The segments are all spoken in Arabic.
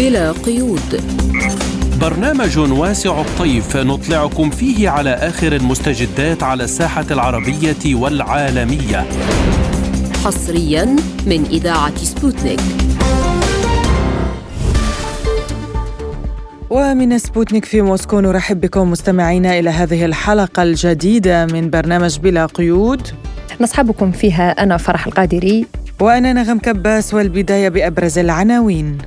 بلا قيود. برنامج واسع الطيف نطلعكم فيه على آخر المستجدات على الساحة العربية والعالمية. حصريا من إذاعة سبوتنيك. ومن سبوتنيك في موسكو نرحب بكم مستمعينا إلى هذه الحلقة الجديدة من برنامج بلا قيود. نصحبكم فيها أنا فرح القادري. وأنا نغم كباس والبداية بأبرز العناوين.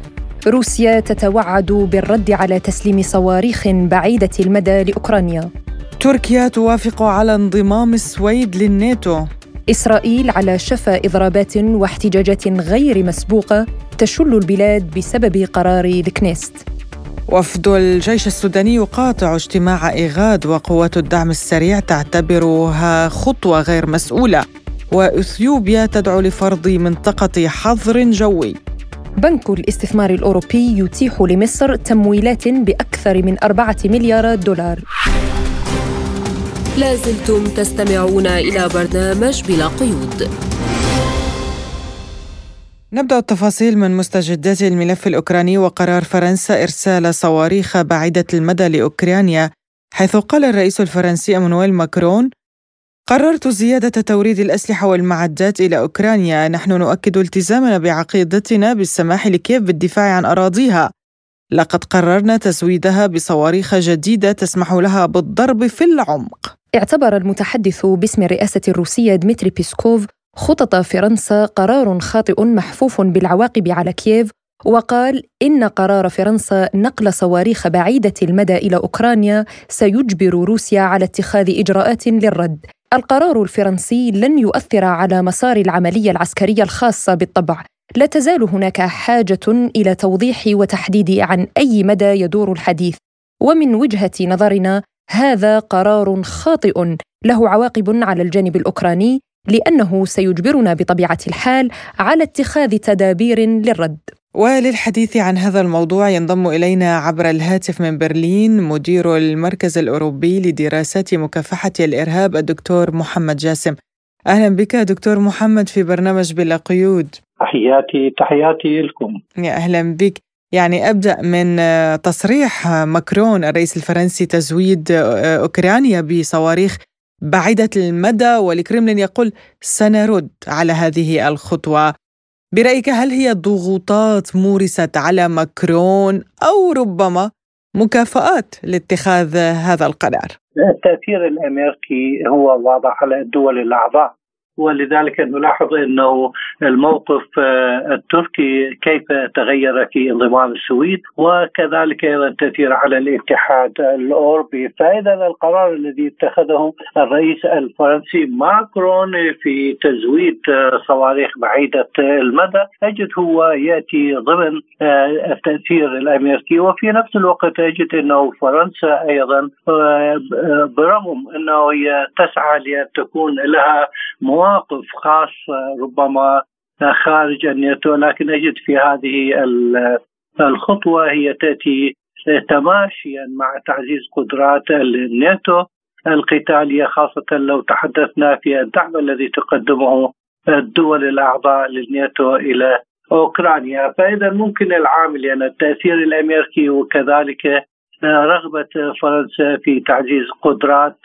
روسيا تتوعد بالرد على تسليم صواريخ بعيدة المدى لأوكرانيا. تركيا توافق على انضمام السويد للناتو. إسرائيل على شفا إضرابات واحتجاجات غير مسبوقة تشل البلاد بسبب قرار الكنيست. وفد الجيش السوداني يقاطع اجتماع إيغاد وقوات الدعم السريع تعتبرها خطوة غير مسؤولة. وإثيوبيا تدعو لفرض منطقة حظر جوي. بنك الاستثمار الأوروبي يتيح لمصر تمويلات بأكثر من أربعة مليار دولار. لازلتم تستمعون إلى برنامج بلا قيود. نبدأ التفاصيل من مستجدات الملف الأوكراني وقرار فرنسا إرسال صواريخ بعيدة المدى لأوكرانيا حيث قال الرئيس الفرنسي أمانويل ماكرون قررت زيادة توريد الأسلحة والمعدات إلى أوكرانيا. نحن نؤكد التزامنا بعقيدتنا بالسماح لكييف بالدفاع عن أراضيها. لقد قررنا تزويدها بصواريخ جديدة تسمح لها بالضرب في العمق. اعتبر المتحدث باسم الرئاسة الروسية دمتري بيسكوف خطط فرنسا قرار خاطئ محفوف بالعواقب على كييف وقال إن قرار فرنسا نقل صواريخ بعيدة المدى إلى أوكرانيا سيجبر روسيا على اتخاذ إجراءات للرد. القرار الفرنسي لن يؤثر على مسار العملية العسكرية الخاصة بالطبع. لا تزال هناك حاجة إلى توضيح وتحديد عن أي مدى يدور الحديث. ومن وجهة نظرنا هذا قرار خاطئ. له عواقب على الجانب الأوكراني لأنه سيجبرنا بطبيعة الحال على اتخاذ تدابير للرد. وللحديث عن هذا الموضوع ينضم إلينا عبر الهاتف من برلين مدير المركز الأوروبي لدراسات مكافحة الإرهاب الدكتور محمد جاسم. أهلا بك دكتور محمد في برنامج بلا قيود. تحياتي تحياتي لكم. يا أهلا بك. يعني أبدأ من تصريح ماكرون الرئيس الفرنسي تزويد أوكرانيا بصواريخ بعيدة المدى والكرملين يقول سنرد على هذه الخطوة برأيك هل هي ضغوطات مورست على ماكرون أو ربما مكافآت لاتخاذ هذا القرار؟ التأثير الأمريكي هو واضح على الدول الأعضاء ولذلك نلاحظ إنه الموقف آه، التركي كيف تغير في انضمام السويد وكذلك أيضا تأثير على الاتحاد الأوروبي. فاذا القرار الذي اتخذه الرئيس الفرنسي ماكرون في تزويد آه، صواريخ بعيدة المدى اجد هو يأتي ضمن آه، التأثير الأمريكي. وفي نفس الوقت اجد إنه فرنسا أيضا برغم إنه هي تسعى لأن تكون لها مواقف خاصة ربما خارج الناتو لكن أجد في هذه الخطوة هي تأتي تماشيا مع تعزيز قدرات الناتو. القتالية خاصة لو تحدثنا في الدعم الذي تقدمه الدول الأعضاء للناتو إلى أوكرانيا. فإذا ممكن العامل يعني التأثير الأمريكي وكذلك رغبة فرنسا في تعزيز قدرات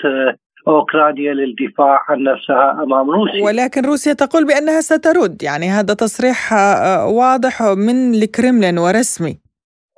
أوكرانيا للدفاع عن نفسها أمام روسيا. ولكن روسيا تقول بأنها سترد يعني هذا تصريح آه، واضح من الكرملين ورسمي.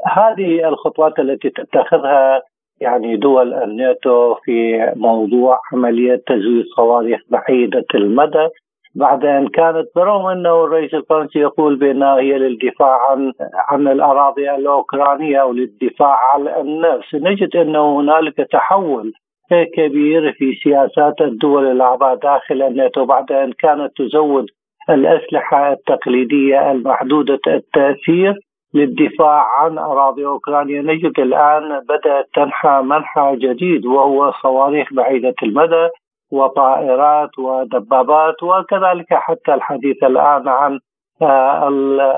هذه الخطوات التي تتخذها يعني دول الناتو في موضوع عملية تزويد صواريخ بعيدة المدى بعد أن كانت برغم أنه الرئيس الفرنسي يقول بأنها هي للدفاع عن عن الأراضي الأوكرانية أو للدفاع عن النفس، نجد انه هنالك تحول كبير في سياسات الدول الأعضاء داخل الناتو بعد أن كانت تزود الأسلحة التقليدية المحدودة التأثير للدفاع عن أراضي أوكرانيا. نجد الآن بدأت تنحى منحى جديد وهو صواريخ بعيدة المدى وطائرات ودبابات وكذلك حتى الحديث الآن عن آه،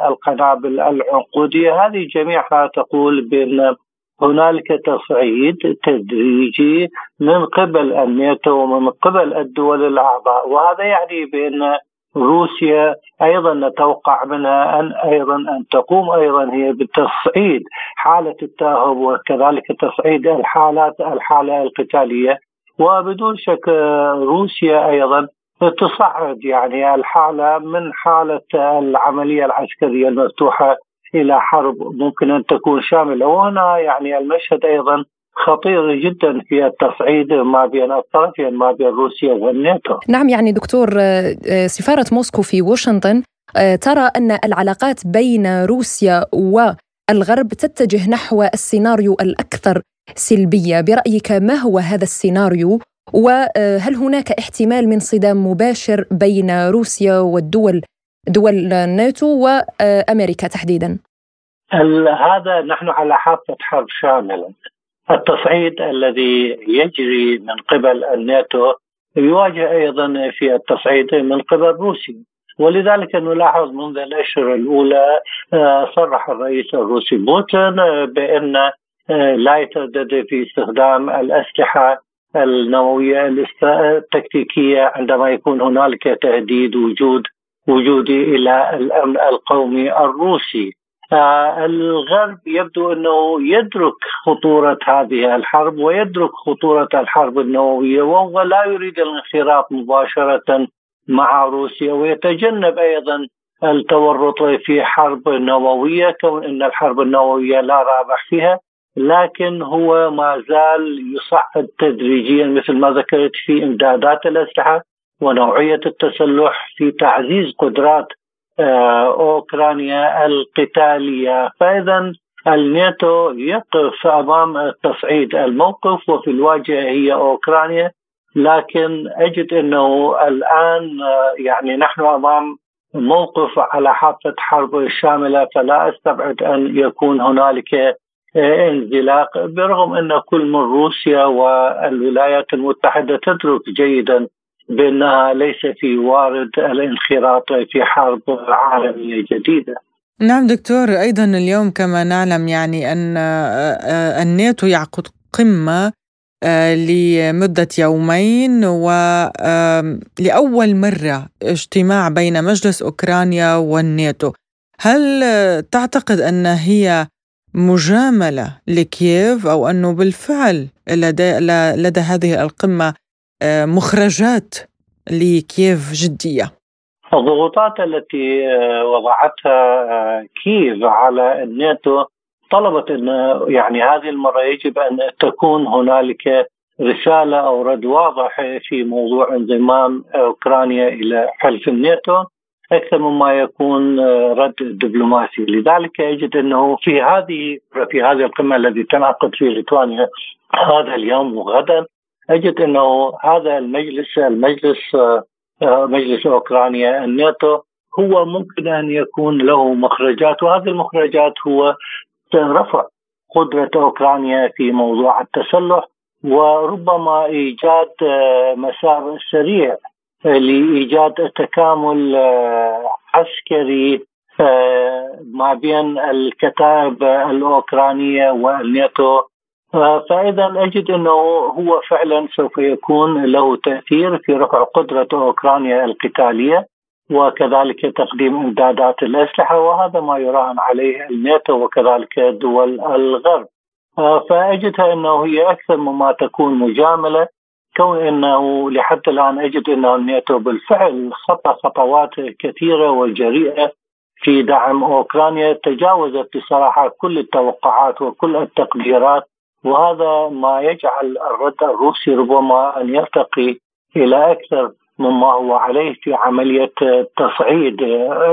القنابل العنقودية. هذه جميعها تقول بأن هنالك تصعيد تدريجي من قبل الناتو ومن قبل الدول الأعضاء. وهذا يعني بأن روسيا أيضا نتوقع منها أن أيضا أن تقوم أيضا هي بتصعيد حالة التأهب وكذلك تصعيد الحالات الحالة القتالية. وبدون شك روسيا أيضا تصعد يعني الحالة من حالة العملية العسكرية المفتوحة إلى حرب ممكن أن تكون شاملة. وهنا يعني المشهد أيضا خطير جدا في التصعيد ما بين الطرفين ما بين روسيا والناتو. نعم يعني دكتور آه، آه، سفارة موسكو في واشنطن آه، ترى أن العلاقات بين روسيا والغرب تتجه نحو السيناريو الأكثر سلبية. برأيك ما هو هذا السيناريو؟ وهل هناك احتمال من صدام مباشر بين روسيا والدول دول الناتو وأمريكا تحديدا؟ هذا نحن على حافة حرب شاملة التصعيد الذي يجري من قبل الناتو يواجه أيضا في التصعيد من قبل روسيا ولذلك نلاحظ منذ الأشهر الأولى آه، صرح الرئيس الروسي بوتين بأن آه، لا يتردد في استخدام الأسلحة النووية التكتيكية عندما يكون هنالك تهديد وجود وجودي إلى الامن القومي الروسي. الغرب يبدو أنه يدرك خطورة هذه الحرب ويدرك خطورة الحرب النووية وهو لا يريد الانخراط مباشرة مع روسيا ويتجنب أيضا التورط في حرب نووية كون إن الحرب النووية لا رابح فيها لكن هو ما زال يصعد تدريجيا مثل ما ذكرت في إمدادات الأسلحة. ونوعية التسلح في تعزيز قدرات آه، أوكرانيا القتالية. فاذا الناتو يقف أمام تصعيد الموقف وفي الواجهة هي أوكرانيا. لكن أجد إنه الآن آه، يعني نحن أمام موقف على حافة حرب شاملة فلا أستبعد أن يكون هنالك آه، انزلاق. برغم إن كل من روسيا والولايات المتحدة تدرك جيدا بأنها ليس في وارد الانخراط في حرب عالمية جديدة. نعم دكتور أيضا اليوم كما نعلم يعني أن آه، آه، الناتو يعقد قمة آه، لمدة يومين ولأول مرة اجتماع بين مجلس أوكرانيا والناتو هل تعتقد أن هي مجاملة لكييف أو أنه بالفعل لدى, لدى هذه القمة مخرجات لكييف جدية؟ الضغوطات التي آه، وضعتها آه، كييف على الناتو طلبت أن يعني هذه المرة يجب أن تكون هنالك رسالة أو رد واضح في موضوع انضمام أوكرانيا إلى حلف الناتو أكثر مما يكون آه، رد دبلوماسي، لذلك يجد أنه في هذه في هذه القمة التي تنعقد في ليتوانيا هذا اليوم وغدا أجد إنه هذا المجلس المجلس آه، مجلس أوكرانيا الناتو هو ممكن أن يكون له مخرجات وهذه المخرجات هو رفع قدرة أوكرانيا في موضوع التسلح وربما إيجاد آه، مسار سريع لإيجاد تكامل آه، عسكري ما بين الكتائب الأوكرانية والناتو فإذا أجد أنه هو فعلا سوف يكون له تأثير في رفع قدرة أوكرانيا القتالية وكذلك تقديم إمدادات الأسلحة وهذا ما يراهن عليه الناتو وكذلك دول الغرب. فأجدها أنه هي أكثر مما تكون مجاملة كون أنه لحد الآن أجد انه الناتو بالفعل خطى خطوات كثيرة وجريئة في دعم أوكرانيا تجاوزت بصراحة كل التوقعات وكل التقديرات وهذا ما يجعل الرد الروسي ربما أن يرتقي إلى أكثر مما هو عليه في عملية تصعيد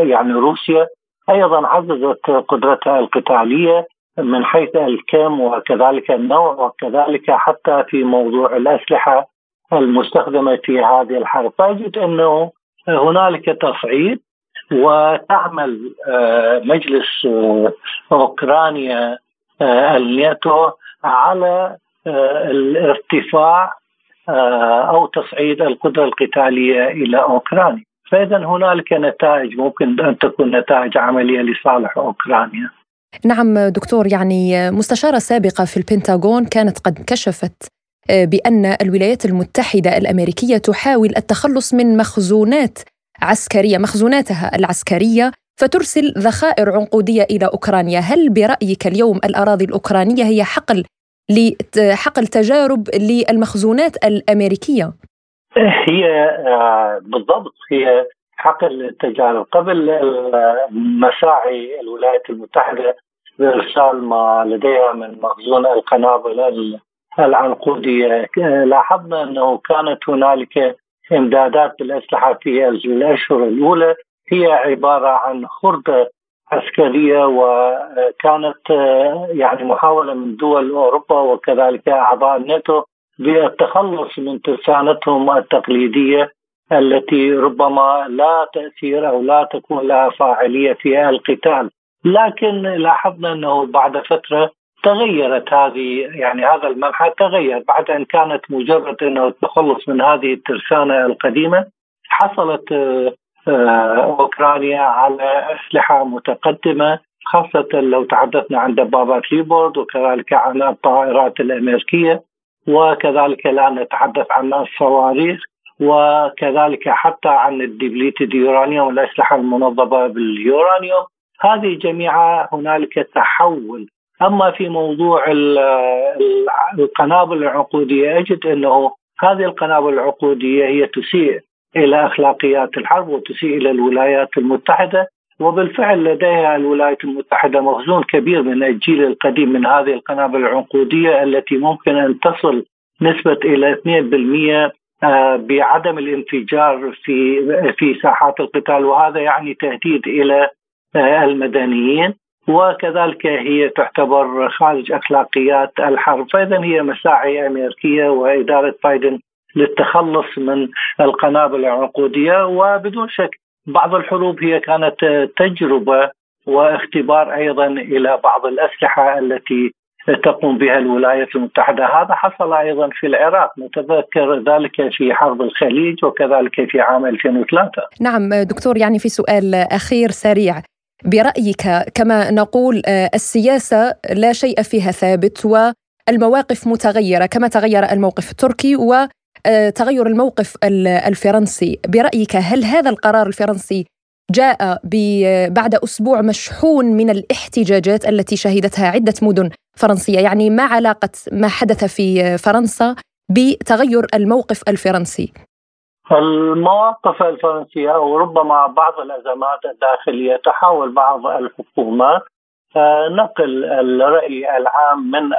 يعني روسيا. أيضا عززت قدرتها القتالية من حيث الكم وكذلك النوع وكذلك حتى في موضوع الأسلحة المستخدمة في هذه الحرب. فاجد أنه هنالك تصعيد وتعمل آه، مجلس آه، أوكرانيا آه، الناتو على آه، الارتفاع آه، أو تصعيد القدرة القتالية إلى أوكرانيا. فإذا هنالك نتائج ممكن أن تكون نتائج عملية لصالح أوكرانيا. نعم دكتور يعني مستشارة سابقة في البنتاغون كانت قد كشفت آه، بأن الولايات المتحدة الأمريكية تحاول التخلص من مخزونات عسكرية مخزوناتها العسكرية فترسل ذخائر عنقودية إلى أوكرانيا، هل برأيك اليوم الأراضي الأوكرانية هي حقل لحقل تجارب للمخزونات الأمريكية؟ هي آه، بالضبط هي حقل التجارب قبل مساعي الولايات المتحدة بإرسال ما لديها من مخزون القنابل العنقودية لاحظنا أنه كانت هنالك إمدادات بالأسلحة في الأشهر الأولى هي عبارة عن خرده عسكرية وكانت يعني محاولة من دول أوروبا وكذلك أعضاء الناتو بالتخلص من ترسانتهم التقليدية التي ربما لا تأثير أو لا تكون لها فاعلية في القتال. لكن لاحظنا أنه بعد فترة تغيرت هذه يعني هذا المنحى تغير بعد أن كانت مجرد أنه التخلص من هذه الترسانة القديمة حصلت أوكرانيا على أسلحة متقدمة خاصة لو تحدثنا عن دبابات ليوبارد وكذلك عن الطائرات الأمريكية وكذلك الآن نتحدث عن الصواريخ وكذلك حتى عن ال depleted uranium والأسلحة المنضبة باليورانيوم. هذه جميعها هنالك تحول. أما في موضوع القنابل العنقودية أجد أنه هذه القنابل العنقودية هي تسيء إلى أخلاقيات الحرب وتسيء إلى الولايات المتحدة. وبالفعل لديها الولايات المتحدة مخزون كبير من الجيل القديم من هذه القنابل العنقودية التي ممكن أن تصل نسبة إلى 2% آه، بعدم الانفجار في في ساحات القتال. وهذا يعني تهديد إلى آه، المدنيين. وكذلك هي تعتبر خارج أخلاقيات الحرب. فإذا هي مساعي أمريكية وإدارة بايدن للتخلص من القنابل العنقودية وبدون شك بعض الحروب هي كانت تجربة واختبار أيضا إلى بعض الأسلحة التي تقوم بها الولايات المتحدة، هذا حصل أيضا في العراق، نتذكر ذلك في حرب الخليج وكذلك في عام 2003. نعم دكتور يعني في سؤال أخير سريع، برأيك كما نقول السياسة لا شيء فيها ثابت والمواقف متغيرة كما تغير الموقف التركي و آه، تغير الموقف الفرنسي. برأيك هل هذا القرار الفرنسي جاء بعد أسبوع مشحون من الاحتجاجات التي شهدتها عدة مدن فرنسية؟ يعني ما علاقة ما حدث في فرنسا بتغير الموقف الفرنسي؟ المواقف الفرنسية أو ربما بعض الأزمات الداخلية تحاول بعض الحكومات آه، نقل الرأي العام من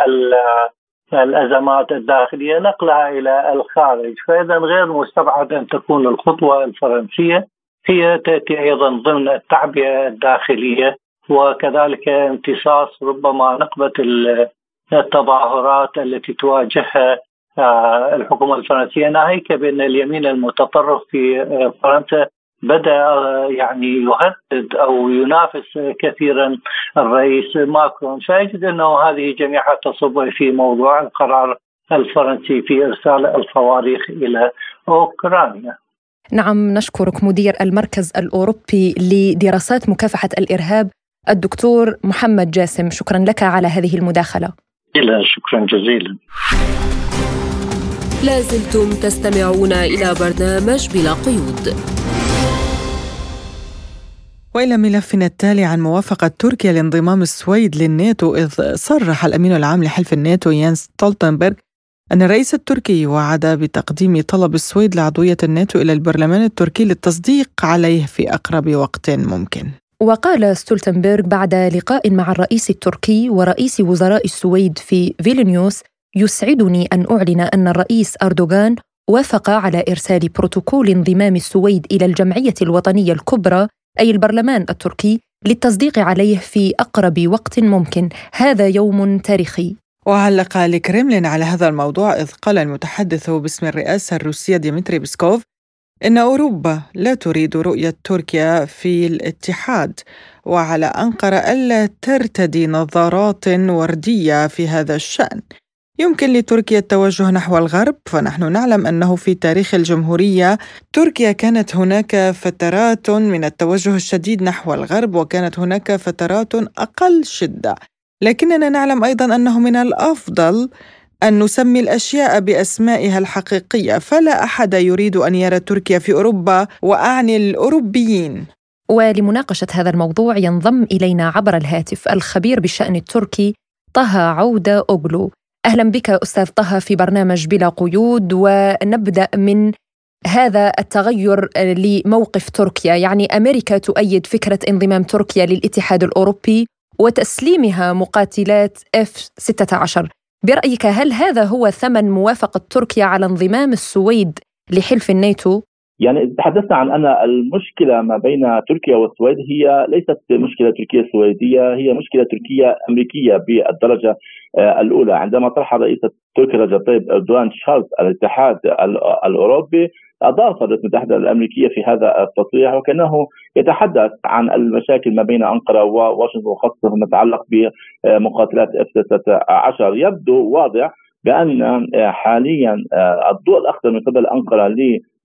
الأزمات الداخلية نقلها إلى الخارج، فإذا غير مستبعد أن تكون الخطوة الفرنسية هي تأتي أيضا ضمن التعبئة الداخلية وكذلك امتصاص ربما نقبة التظاهرات التي تواجهها آه، الحكومة الفرنسية ناهيك بأن اليمين المتطرف في آه، فرنسا بدأ يعني يهدد أو ينافس كثيرا الرئيس ماكرون فيجد أنه هذه جميعها تصب في موضوع القرار الفرنسي في إرسال الصواريخ إلى أوكرانيا. نعم نشكرك مدير المركز الأوروبي لدراسات مكافحة الإرهاب الدكتور محمد جاسم شكرا لك على هذه المداخلة. شكرا جزيلا. لازلتم تستمعون إلى برنامج بلا قيود. وإلى ملفنا التالي عن موافقة تركيا لانضمام السويد للناتو إذ صرح الأمين العام لحلف الناتو ينس ستولتنبرغ أن الرئيس التركي وعد بتقديم طلب السويد لعضوية الناتو إلى البرلمان التركي للتصديق عليه في أقرب وقت ممكن. وقال ستولتنبرغ بعد لقاء مع الرئيس التركي ورئيس وزراء السويد في فيلنيوس يسعدني أن أعلن أن الرئيس أردوغان وافق على إرسال بروتوكول انضمام السويد إلى الجمعية الوطنية الكبرى أي البرلمان التركي للتصديق عليه في أقرب وقت ممكن. هذا يوم تاريخي. وعلق الكريملين على هذا الموضوع إذ قال المتحدث باسم الرئاسة الروسية ديمتري بسكوف إن أوروبا لا تريد رؤية تركيا في الاتحاد وعلى أنقرة ألا ترتدي نظارات وردية في هذا الشأن. يمكن لتركيا التوجه نحو الغرب فنحن نعلم أنه في تاريخ الجمهورية تركيا كانت هناك فترات من التوجه الشديد نحو الغرب وكانت هناك فترات أقل شدة. لكننا نعلم أيضا أنه من الأفضل أن نسمي الأشياء بأسمائها الحقيقية. فلا أحد يريد أن يرى تركيا في أوروبا وأعني الأوروبيين. ولمناقشة هذا الموضوع ينضم إلينا عبر الهاتف الخبير بالشأن التركي طه عودة أوغلو. أهلا بك أستاذ طه في برنامج بلا قيود ونبدأ من هذا التغير لموقف تركيا يعني أمريكا تؤيد فكرة انضمام تركيا للاتحاد الأوروبي وتسليمها مقاتلات F-16 برأيك هل هذا هو ثمن موافقة تركيا على انضمام السويد لحلف الناتو؟ يعني تحدثنا عن أن المشكلة ما بين تركيا والسويد هي ليست مشكلة تركية سويدية هي مشكلة تركية أمريكية بالدرجة آه، الأولى. عندما طرح رئيس تركيا رجب طيب إردوغان شارلز الاتحاد الأوروبي أضاف الولايات المتحدة الأمريكية في هذا التصريح وكأنه يتحدث عن المشاكل ما بين أنقرة وواشنطن وخاصة فيما يتعلق بمقاتلات إف 16 يبدو واضح بأن حاليا آه، الضوء الأخضر من قبل أنقرة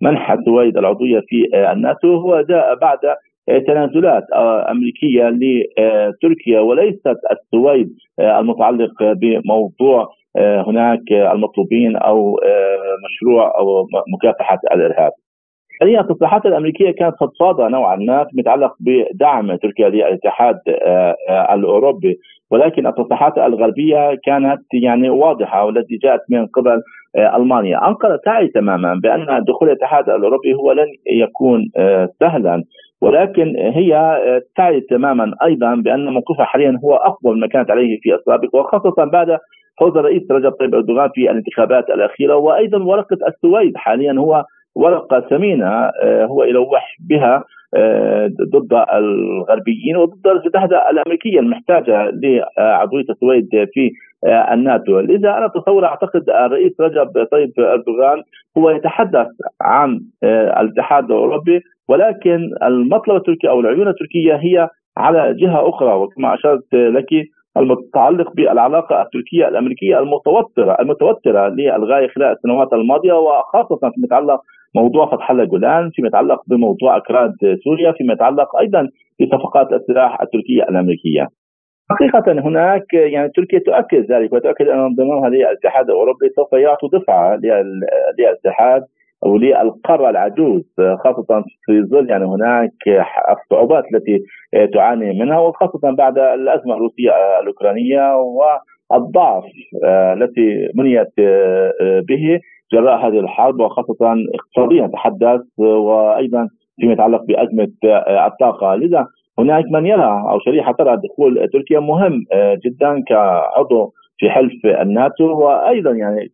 لمنح السويد العضوية في آه، الناتو هو جاء بعد تنازلات آه، أمريكية لتركيا وليست السويد المتعلق بموضوع هناك المطلوبين أو مشروع أو مكافحة الإرهاب. هي التصريحات الأمريكية كانت فضفاضه نوعا ما فيما يتعلق بدعم تركيا للاتحاد الأوروبي ولكن التصريحات الغربية كانت يعني واضحة والتي جاءت من قبل آه، ألمانيا، انقره تعي تماما بأن دخول الاتحاد الأوروبي هو لن يكون آه، سهلا. ولكن هي آه، تعي تماما أيضا بأن موقفها حاليا هو افضل ما كانت عليه في السابق وخاصة بعد فوز الرئيس رجب طيب أردوغان في الانتخابات الأخيرة. وأيضا ورقة السويد حاليا هو ورقه ثمينة هو يلوح بها آه، ضد الغربيين وضد المتحده الأمريكية المحتاجة لعضويه السويد في آه، الناتو، لذا أنا أتصور أعتقد الرئيس رجب طيب أردوغان هو يتحدث عن آه، الاتحاد الأوروبي ولكن المطلب التركي أو العيون التركية هي على جهة أخرى. وكما أشرت لك المتعلق بالعلاقة التركية الأمريكية المتوترة المتوترة للغايه خلال السنوات الماضية وخاصة فيما يتعلق موضوع فتح الله جولان فيما يتعلق بموضوع أكراد سوريا فيما يتعلق أيضا بصفقات السلاح التركية الأمريكية. حقيقة هناك يعني تركيا تؤكد ذلك وتؤكد أن انضمامها للاتحاد الأوروبي سوف يعطي دفعة للاتحاد أو للقارة العجوز خاصة في ظل يعني هناك الصعوبات التي تعاني منها وخاصة بعد الأزمة الروسية الأوكرانية والضعف التي منيت به جراء هذه الحرب وخاصة اقتصاديا نتحدث وأيضا فيما يتعلق بأزمة الطاقة. لذا هناك من يرى أو شريحة ترى دخول تركيا مهم جدا كعضو في حلف الناتو وأيضا يعني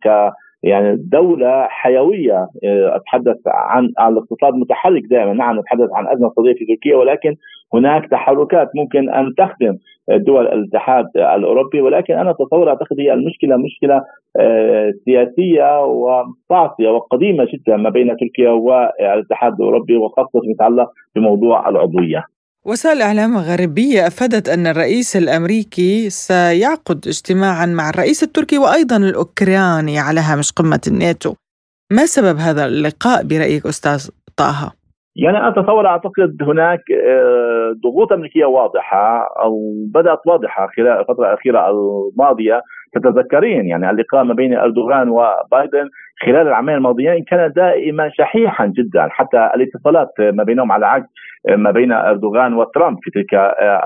يعني دولة حيوية آه، أتحدث عن الاقتصاد متحرك دائما. نعم نتحدث عن أزمة اقتصادية في تركيا ولكن هناك تحركات ممكن أن تخدم دول الاتحاد الأوروبي. ولكن أنا أتصور أعتقد هي المشكلة مشكلة آه، سياسية وصاعقة وقديمة جدا ما بين تركيا والاتحاد الأوروبي وخاصة فيما يتعلق بموضوع العضوية. وسائل إعلام غربية أفادت أن الرئيس الأمريكي سيعقد اجتماعا مع الرئيس التركي وأيضا الأوكراني على هامش قمة الناتو ما سبب هذا اللقاء برأيك أستاذ طه؟ يعني أتصور أعتقد هناك آه، ضغوط أمريكية واضحة أو بدأت واضحة خلال الفترة الأخيرة الماضية تتذكرين يعني اللقاء ما بين أردوغان وبايدن خلال العامين الماضيين كان دائما شحيحا جدا حتى الاتصالات ما بينهم على عكس ما بين أردوغان وترامب في تلك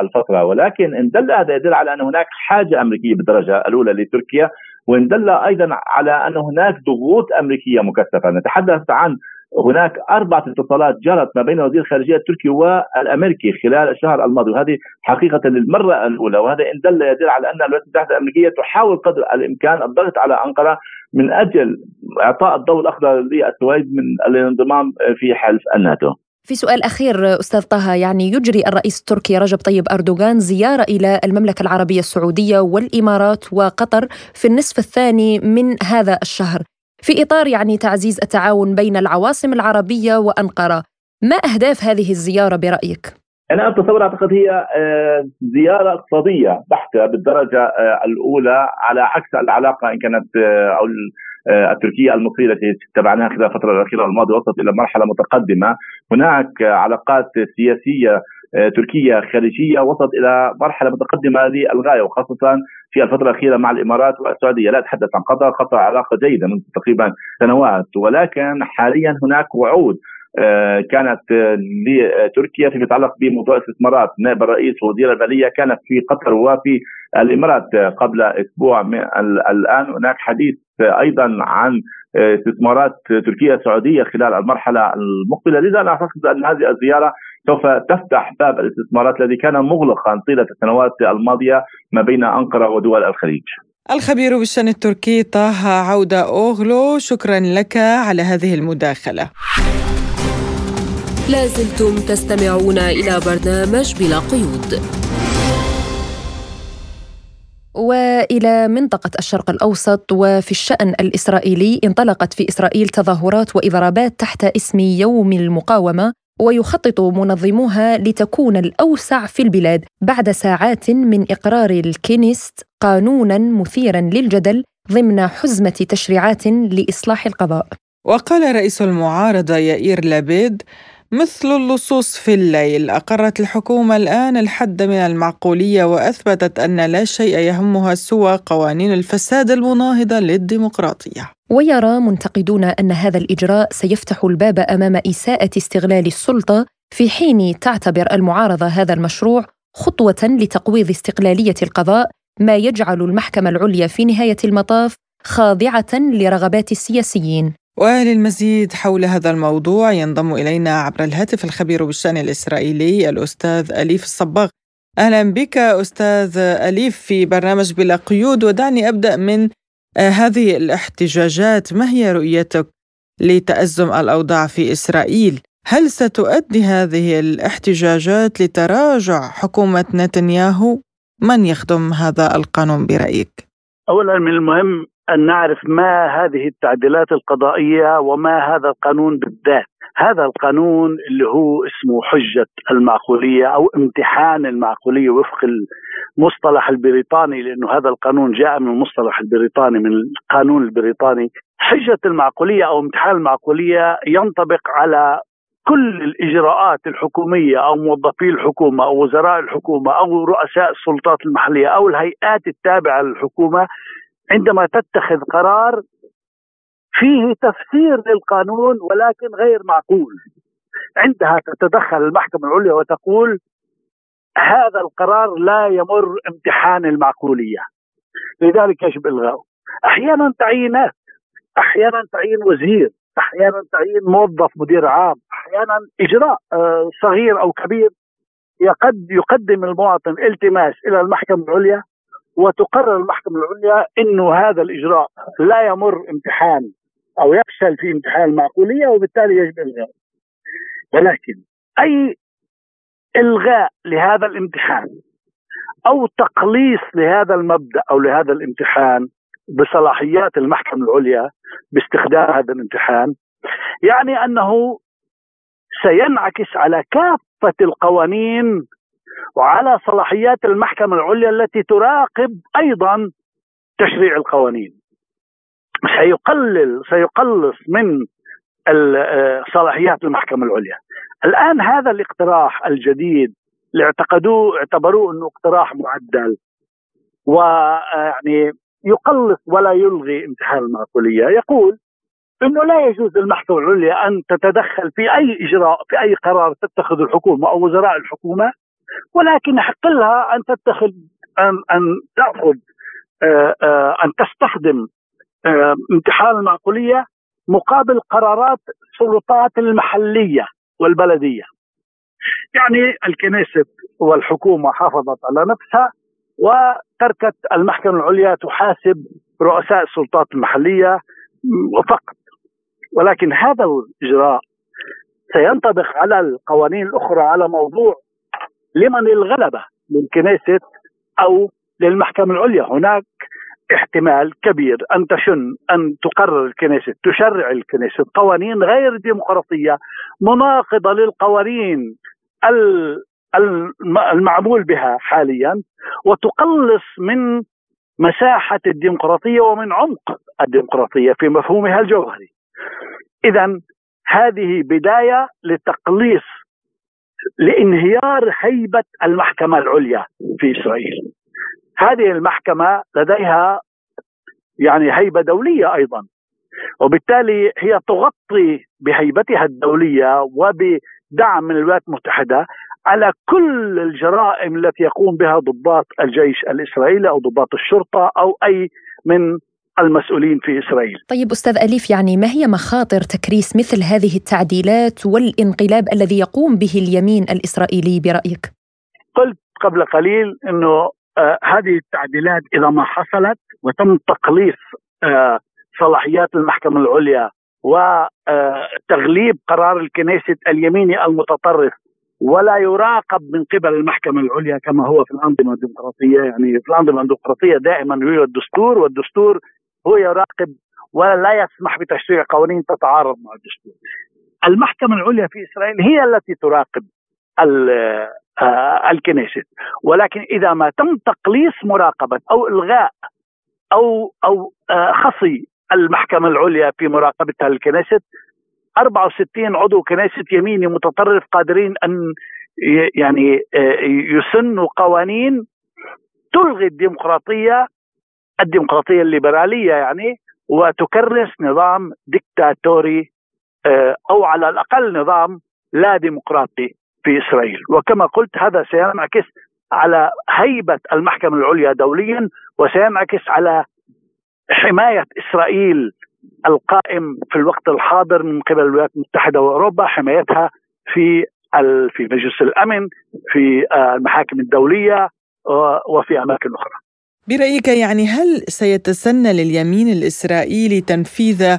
الفترة. ولكن إن دل هذا يدل على أن هناك حاجة أمريكية بالدرجة الأولى لتركيا وإن دل أيضا على أن هناك ضغوط أمريكية مكثفة. نتحدث عن هناك أربعة اتصالات جرت ما بين وزير الخارجية التركي والأمريكي خلال الشهر الماضي وهذه حقيقة للمرة الأولى وهذا إن دل يدل على أن الولايات المتحدة الأمريكية تحاول قدر الإمكان الضغط على أنقرة من أجل إعطاء الضوء الأخضر للسويد من الانضمام في حلف الناتو. في سؤال أخير أستاذ طه يعني يجري الرئيس التركي رجب طيب أردوغان زيارة إلى المملكة العربية السعودية والإمارات وقطر في النصف الثاني من هذا الشهر. في إطار يعني تعزيز التعاون بين العواصم العربية وأنقرة ما أهداف هذه الزيارة برأيك؟ أنا أتصور أعتقد هي آه، زيارة اقتصادية بحتة بالدرجة آه، الأولى على عكس العلاقة إن كانت آه، أو التركية المصرية التي تبعناها خلال الفترة الأخيرة الماضية وصلت إلى مرحلة متقدمة هناك علاقات سياسية تركيا خارجيه وصلت إلى مرحلة متقدمة للغايه وخاصة في الفترة الأخيرة مع الإمارات والسعودية. لا اتحدث عن قطر قطر علاقة جيدة منذ تقريبا سنوات ولكن حاليا هناك وعود آه، كانت لتركيا فيما يتعلق بموضوع الاستثمارات نائب الرئيس ووزير المالية كانت في قطر وفي الإمارات قبل أسبوع. من الآن هناك حديث أيضا عن استثمارات تركيا السعوديه خلال المرحلة المقبلة. لذا أنا أعتقد أن هذه الزيارة سوف تفتح باب الاستثمارات الذي كان مغلقا طيلة السنوات الماضية ما بين أنقرة ودول الخليج. الخبير بالشأن التركي طه عودة أوغلو شكرا لك على هذه المداخلة. لازلتم تستمعون إلى برنامج بلا قيود. وإلى منطقة الشرق الأوسط وفي الشأن الإسرائيلي انطلقت في إسرائيل تظاهرات وإضرابات تحت اسم يوم المقاومة. ويخطط منظموها لتكون الأوسع في البلاد بعد ساعات من إقرار الكينيست قانونا مثيرا للجدل ضمن حزمة تشريعات لإصلاح القضاء. وقال رئيس المعارضة يائير لابيد مثل اللصوص في الليل. أقرت الحكومة الآن الحد من المعقولية وأثبتت أن لا شيء يهمها سوى قوانين الفساد المناهضة للديمقراطية. ويرى منتقدون أن هذا الإجراء سيفتح الباب أمام إساءة استغلال السلطة في حين تعتبر المعارضة هذا المشروع خطوة لتقويض استقلالية القضاء ما يجعل المحكمة العليا في نهاية المطاف خاضعة لرغبات السياسيين. وللمزيد حول هذا الموضوع ينضم إلينا عبر الهاتف الخبير بالشأن الإسرائيلي الأستاذ أليف الصباغ أهلا بك أستاذ أليف في برنامج بلا قيود ودعني أبدأ من آه، هذه الاحتجاجات ما هي رؤيتك لتأزم الأوضاع في إسرائيل؟ هل ستؤدي هذه الاحتجاجات لتراجع حكومة نتنياهو؟ من يخدم هذا القانون برأيك؟ أولا من المهم أن نعرف ما هذه التعديلات القضائية وما هذا القانون بالذات. هذا القانون اللي هو اسمه حجة المعقولية أو امتحان المعقولية وفق المصطلح البريطاني لأنه هذا القانون جاء من المصطلح البريطاني من القانون البريطاني. حجة المعقولية أو امتحان المعقولية ينطبق على كل الإجراءات الحكومية أو موظفي الحكومة أو وزراء الحكومة أو رؤساء السلطات المحلية أو الهيئات التابعة للحكومة عندما تتخذ قرار فيه تفسير للقانون ولكن غير معقول. عندها تتدخل المحكمة العليا وتقول هذا القرار لا يمر امتحان المعقولية. لذلك يجب إلغاؤه. أحيانا تعيينات أحيانا تعيين وزير أحيانا تعيين موظف مدير عام أحيانا إجراء آه، صغير أو كبير يقد يقدم المواطن التماس إلى المحكمة العليا وتقرر المحكمة العليا أنه هذا الإجراء لا يمر امتحان أو يفشل في امتحان المعقولية وبالتالي يجب إلغاءه. ولكن أي إلغاء لهذا الامتحان أو تقليص لهذا المبدأ أو لهذا الامتحان بصلاحيات المحكمة العليا باستخدام هذا الامتحان يعني أنه سينعكس على كافة القوانين وعلى صلاحيات المحكمة العليا التي تراقب أيضا تشريع القوانين. سيقلل سيقلص من صلاحيات المحكمة العليا. الآن هذا الاقتراح الجديد اللي اعتقدوه اعتبروه إنه اقتراح معدل ويعني يقلص ولا يلغي امتحان المعقوليه يقول إنه لا يجوز للمحكمة العليا أن تتدخل في أي اجراء في أي قرار تتخذ الحكومة أو وزراء الحكومة ولكن يحق لها أن تتخذ أن أن تأخذ آه، آه، أن تستخدم آه، امتحان المعقولية مقابل قرارات السلطات المحلية والبلدية. يعني الكنيسة والحكومة حافظت على نفسها وتركت المحكمة العليا تحاسب رؤساء السلطات المحلية فقط. ولكن هذا الإجراء سينطبق على القوانين الأخرى على موضوع لمن الغلبة للكنيست أو للمحكمة العليا. هناك احتمال كبير أن تشن أن تقرر الكنيست تشرع الكنيست قوانين غير ديمقراطية مناقضة للقوانين المعمول بها حاليا وتقلص من مساحة الديمقراطية ومن عمق الديمقراطية في مفهومها الجوهري. إذا هذه بداية لتقليص لإنهيار هيبة المحكمة العليا في إسرائيل. هذه المحكمة لديها يعني هيبة دولية أيضا وبالتالي هي تغطي بهيبتها الدولية وبدعم من الولايات المتحدة على كل الجرائم التي يقوم بها ضباط الجيش الإسرائيلي أو ضباط الشرطة أو أي من المسؤولين في إسرائيل. طيب أستاذ أليف يعني ما هي مخاطر تكريس مثل هذه التعديلات والانقلاب الذي يقوم به اليمين الإسرائيلي برأيك؟ قلت قبل قليل إنه آه هذه التعديلات إذا ما حصلت وتم تقليص آه صلاحيات المحكمة العليا وتغليب آه، قرار الكنيست اليميني المتطرف ولا يراقب من قبل المحكمة العليا كما هو في الأنظمة الديمقراطية يعني في الأنظمة الديمقراطية دائما يوجد دستور والدستور هو يراقب ولا يسمح بتشريع قوانين تتعارض مع الدستور. المحكمة العليا في إسرائيل هي التي تراقب آه، الكنيست ولكن إذا ما تم تقليص مراقبة أو إلغاء أو أو آه، خصي المحكمة العليا في مراقبتها للكنيست 64 عضو كنيست يميني متطرف قادرين أن يعني آه، يسنوا قوانين تلغي الديمقراطية الديمقراطية الليبرالية يعني وتكرس نظام ديكتاتوري آه، أو على الأقل نظام لا ديمقراطي في إسرائيل وكما قلت هذا سينعكس على هيبة المحكمة العليا دوليا وسينعكس على حماية إسرائيل القائم في الوقت الحاضر من قبل الولايات المتحدة وأوروبا حمايتها في في مجلس الأمن في آه، المحاكم الدولية وفي أماكن أخرى. برأيك يعني هل سيتسنى لليمين الإسرائيلي تنفيذ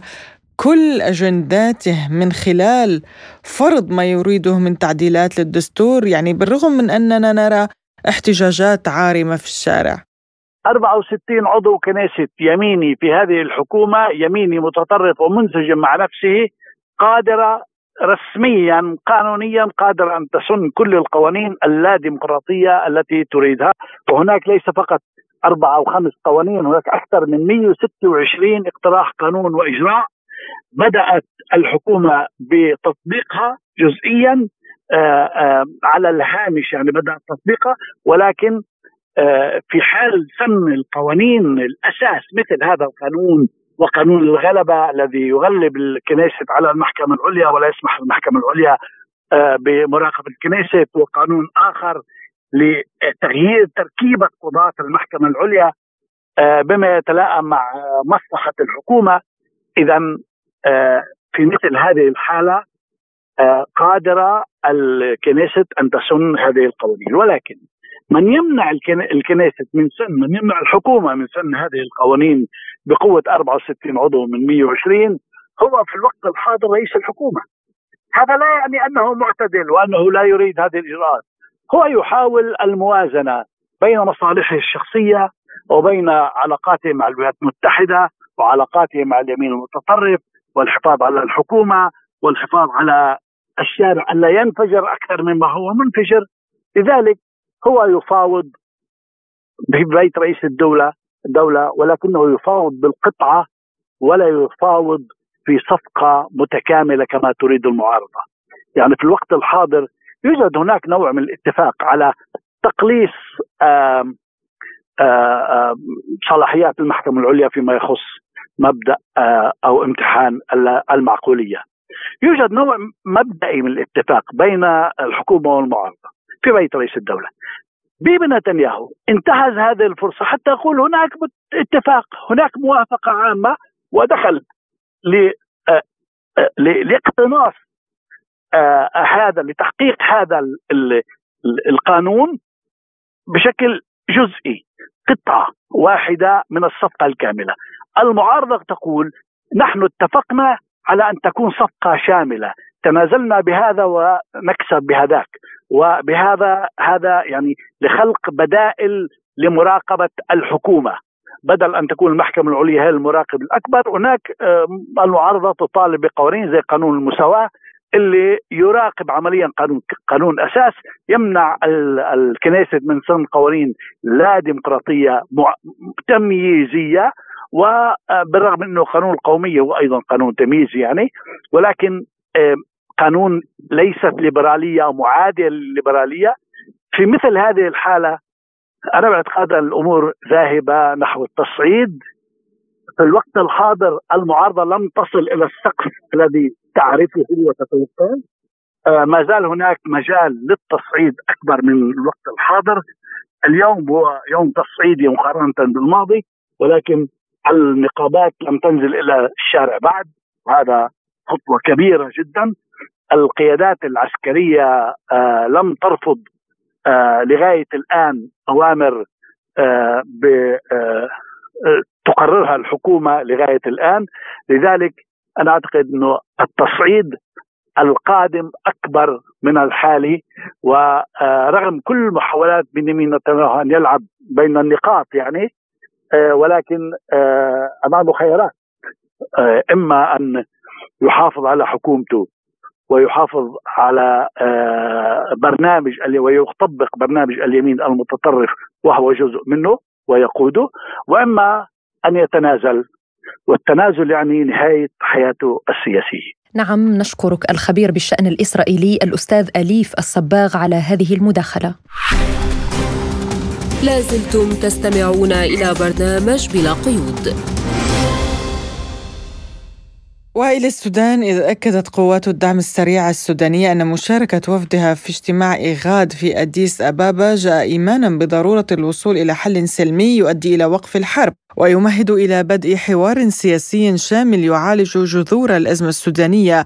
كل أجنداته من خلال فرض ما يريده من تعديلات للدستور؟ يعني بالرغم من أننا نرى احتجاجات عارمة في الشارع. 64 عضو كنيست يميني في هذه الحكومة يميني متطرف ومنسجم مع نفسه قادرة رسميا قانونيا قادرة أن تسن كل القوانين اللا ديمقراطية التي تريدها وهناك ليس فقط أربع أو خمس قوانين هناك أكثر من 126 اقتراح قانون وإجراء بدأت الحكومة بتطبيقها جزئيا آه، آه، على الهامش يعني بدأت تطبيقها ولكن آه، في حال سن القوانين الأساس مثل هذا القانون وقانون الغلبة الذي يغلب الكنيست على المحكمة العليا ولا يسمح للمحكمه العليا بمراقبة الكنيست وقانون آخر لتغيير تركيبة قضاة المحكمة العليا آه، بما يتلائم مع مصلحة الحكومة. اذا في مثل هذه الحالة قادرة الكنيست أن تسن هذه القوانين. ولكن من يمنع الكنيست من سن من يمنع الحكومة من سن هذه القوانين بقوة 64 عضو من 120 هو في الوقت الحاضر رئيس الحكومة. هذا لا يعني أنه معتدل وأنه لا يريد هذه الإجراءات. هو يحاول الموازنة بين مصالحه الشخصية وبين علاقاته مع الولايات المتحدة وعلاقاته مع اليمين المتطرف والحفاظ على الحكومة والحفاظ على الشارع الا ينفجر أكثر مما هو منفجر. لذلك هو يفاوض ببيت رئيس الدولة الدولة ولكنه يفاوض بالقطعة ولا يفاوض في صفقة متكاملة كما تريد المعارضة. يعني في الوقت الحاضر يوجد هناك نوع من الاتفاق على تقليص صلاحيات المحكمة العليا فيما يخص مبدأ أو امتحان المعقولية. يوجد نوع مبدئي من الاتفاق بين الحكومة والمعارضة في بيت رئيس الدولة. بيبي نتنياهو انتهز هذه الفرصة حتى يقول هناك اتفاق هناك موافقة عامة ودخل لاقتناص هذا لتحقيق هذا القانون بشكل جزئي قطعة واحدة من الصفقة الكاملة. المعارضة تقول نحن اتفقنا على أن تكون صفقة شاملة تنازلنا بهذا ونكسب بهذاك وبهذا هذا يعني لخلق بدائل لمراقبة الحكومة. بدل أن تكون المحكمة العليا هي المراقب الأكبر هناك المعارضة تطالب بقوانين زي قانون المساواة اللي يراقب عمليا قانون قانون أساس يمنع الكنيست من سن قوانين لا ديمقراطية تمييزية وبالرغم إنه قانون القوميه هو أيضا قانون تمييزي يعني ولكن قانون ليست ليبرالية أو معادية للليبراليه في مثل هذه الحالة أنا باعتقاد الأمور ذاهبة نحو التصعيد. في الوقت الحاضر المعارضة لم تصل إلى السقف الذي تعرفه وتتوقعه آه، ما زال هناك مجال للتصعيد أكبر من الوقت الحاضر. اليوم هو يوم تصعيدي مقارنة بالماضي ولكن النقابات لم تنزل إلى الشارع بعد وهذا خطوة كبيرة جدا. القيادات العسكرية آه لم ترفض آه لغاية الآن أوامر تقررها الحكومة لغاية الآن. لذلك أنا أعتقد إنه التصعيد القادم أكبر من الحالي ورغم كل محاولات بنيامين نتنياهو أن يلعب بين النقاط يعني آه، ولكن آه، أمامه خيارات آه، إما أن يحافظ على حكومته ويحافظ على برنامج ويطبق برنامج اليمين المتطرف وهو جزء منه ويقوده وإما أن يتنازل والتنازل يعني نهاية حياته السياسية. نعم نشكرك الخبير بالشأن الإسرائيلي الأستاذ أليف الصباغ على هذه المداخلة. لازلتم تستمعون إلى برنامج بلا قيود وإلى السودان إذ أكدت قوات الدعم السريع السودانية أن مشاركة وفدها في اجتماع إيغاد في أديس أبابا جاء إيمانا بضرورة الوصول إلى حل سلمي يؤدي إلى وقف الحرب ويمهد إلى بدء حوار سياسي شامل يعالج جذور الأزمة السودانية.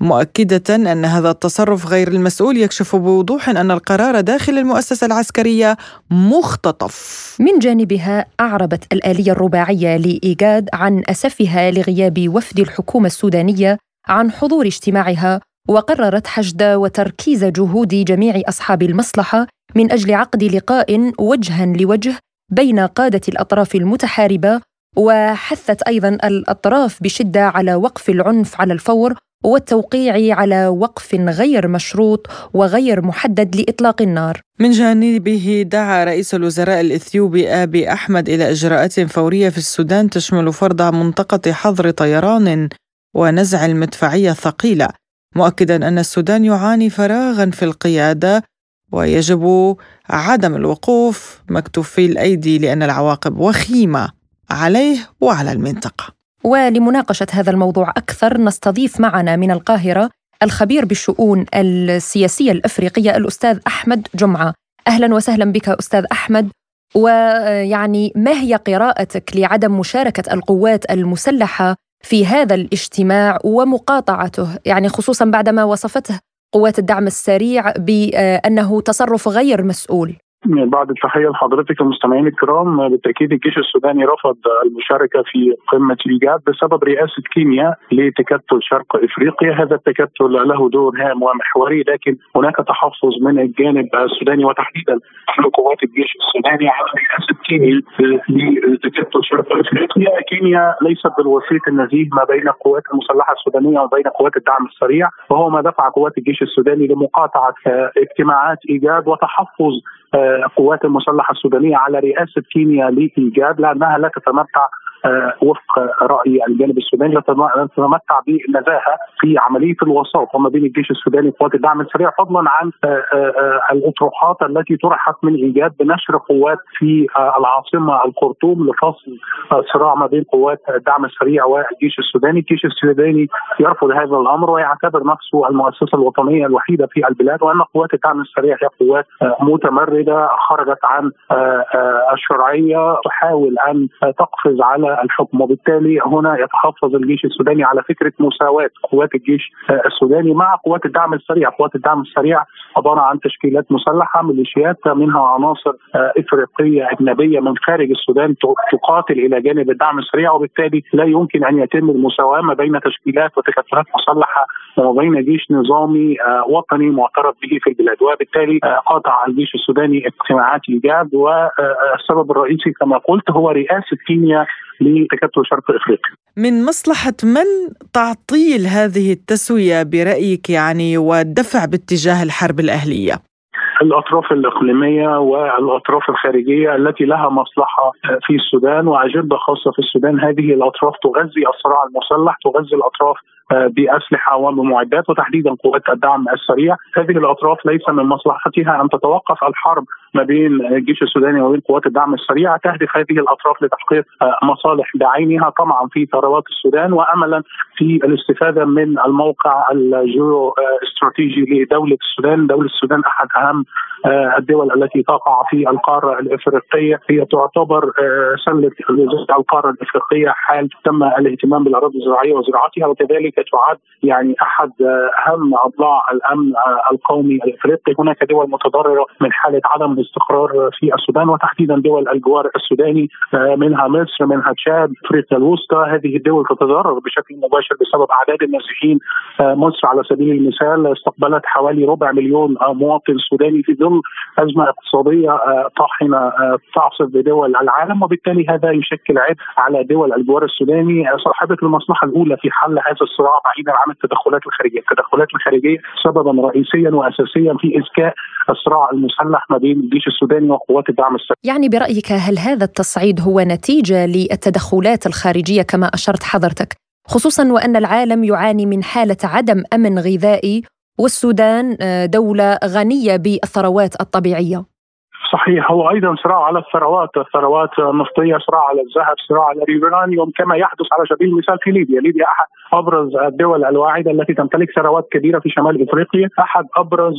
مؤكدة أن هذا التصرف غير المسؤول يكشف بوضوح أن القرار داخل المؤسسة العسكرية مختطف. من جانبها أعربت الآلية الرباعية لإيجاد عن أسفها لغياب وفد الحكومة السودانية عن حضور اجتماعها وقررت حشد وتركيز جهود جميع أصحاب المصلحة من أجل عقد لقاء وجها لوجه بين قادة الأطراف المتحاربة وحثت أيضا الأطراف بشدة على وقف العنف على الفور والتوقيع على وقف غير مشروط وغير محدد لإطلاق النار. من جانبه دعا رئيس الوزراء الإثيوبي آبي أحمد إلى إجراءات فورية في السودان تشمل فرض منطقة حظر طيران ونزع المدفعية الثقيلة، مؤكدا أن السودان يعاني فراغا في القيادة ويجب عدم الوقوف مكتوفي الأيدي لأن العواقب وخيمة عليه وعلى المنطقة. ولمناقشة هذا الموضوع أكثر نستضيف معنا من القاهرة الخبير بالشؤون السياسية الأفريقية الأستاذ أحمد جمعة. أهلا وسهلا بك أستاذ أحمد. ويعني ما هي قراءتك لعدم مشاركة القوات المسلحة في هذا الاجتماع ومقاطعته؟ يعني خصوصا بعدما وصفته قوات الدعم السريع بأنه تصرف غير مسؤول. بعد التحية لحضرتك المستمعين الكرام بالتأكيد الجيش السوداني رفض المشاركة في قمة الإيجاد بسبب رئاسة كينيا لتكتل شرق إفريقيا. هذا التكتل له دور هام ومحوري لكن هناك تحفظ من الجانب السوداني وتحديدا من قوات الجيش السوداني على رئاسة كينيا لتكتل شرق إفريقيا. كينيا ليست بالوسيط النزيه ما بين القوات المسلحة السودانية وبين قوات الدعم السريع وهو ما دفع قوات الجيش السوداني لمقاطعة اجتماعات إيجاد وتحفظ القوات المسلحة السودانية على رئاسة كينيا لايجاد لانها لا تتمتع آه، وفق رأي الجانب السوداني لا تتمتع بالنزاهه في عملية الوساطة ما بين الجيش السوداني وقوات الدعم السريع فضلا عن آه، آه، الأطروحات التي طرحت من إيجاد بنشر قوات في العاصمة الخرطوم لفصل الصراع ما بين قوات الدعم السريع والجيش السوداني، الجيش السوداني يرفض هذا الأمر ويعتبر نفسه المؤسسة الوطنية الوحيدة في البلاد وأن قوات الدعم السريع هي قوات متمردة خرجت عن الشرعية تحاول أن تقفز على الحكم. وبالتالي هنا يتحفظ الجيش السوداني على فكرة مساواة قوات الجيش السوداني مع قوات الدعم السريع، قوات الدعم السريع عبارة عن تشكيلات مسلحة ميليشيات منها عناصر إفريقية أجنبية من خارج السودان تقاتل إلى جانب الدعم السريع. وبالتالي لا يمكن أن يتم المساواة ما بين تشكيلات وتكتلات مسلحة وما بين جيش نظامي وطني معترف به في البلاد. وبالتالي قاطع الجيش السوداني اجتماعات إيجاد والسبب الرئيسي كما قلت هو رئاسة كينيا لتكتل شرق إفريقيا. من مصلحة من تعطيل هذه التسوية برأيك يعني والدفع باتجاه الحرب الأهلية؟ الأطراف الإقليمية والأطراف الخارجية التي لها مصلحة في السودان واجنده خاصة في السودان. هذه الأطراف تغذي الصراع المسلح تغذي الأطراف بأسلحة وبمعدات وتحديدا قوات الدعم السريع، هذه الأطراف ليس من مصلحتها أن تتوقف الحرب ما بين الجيش السوداني وبين قوات الدعم السريع، تهدف هذه الأطراف لتحقيق مصالح بعينها. طمعا في ثروات السودان واملا في الاستفادة من الموقع الجيو استراتيجي لدولة السودان، دولة السودان أحد أهم الدول التي تقع في القارة الإفريقية هي تعتبر سلة القارة الإفريقية حال تم الاهتمام بالأراضي الزراعية وزراعتها وكذلك تعد يعني أحد أهم أضلاع الأمن القومي الإفريقي، هناك دول متضررة من حالة عدم الاستقرار في السودان وتحديدا دول الجوار السوداني منها مصر منها تشاد أفريقيا الوسطى، هذه الدول تتضرر بشكل مباشر بسبب أعداد النازحين، مصر على سبيل المثال استقبلت حوالي ربع مليون مواطن سوداني في ظل أزمة اقتصادية طاحنة تعصف بدول العالم وبالتالي هذا يشكل عبء على دول الجوار السوداني صاحبة المصلحة الأولى في حل هذا الصراع بعيدا عن التدخلات الخارجية، التدخلات الخارجية سببا رئيسيا واساسيا في اذكاء الصراع المسلح ما بين الجيش السوداني وقوات الدعم السريع. يعني برأيك هل هذا التصعيد هو نتيجة للتدخلات الخارجية كما أشرت حضرتك؟ خصوصا وأن العالم يعاني من حالة عدم أمن غذائي والسودان دولة غنية بالثروات الطبيعية. صحيح. هو أيضا صراع على الثروات، الثروات النفطية، صراع على الذهب، صراع على اليورانيوم كما يحدث على سبيل المثال في ليبيا، ليبيا أحد أبرز الدول الواعدة التي تمتلك ثروات كبيرة في شمال إفريقيا، أحد أبرز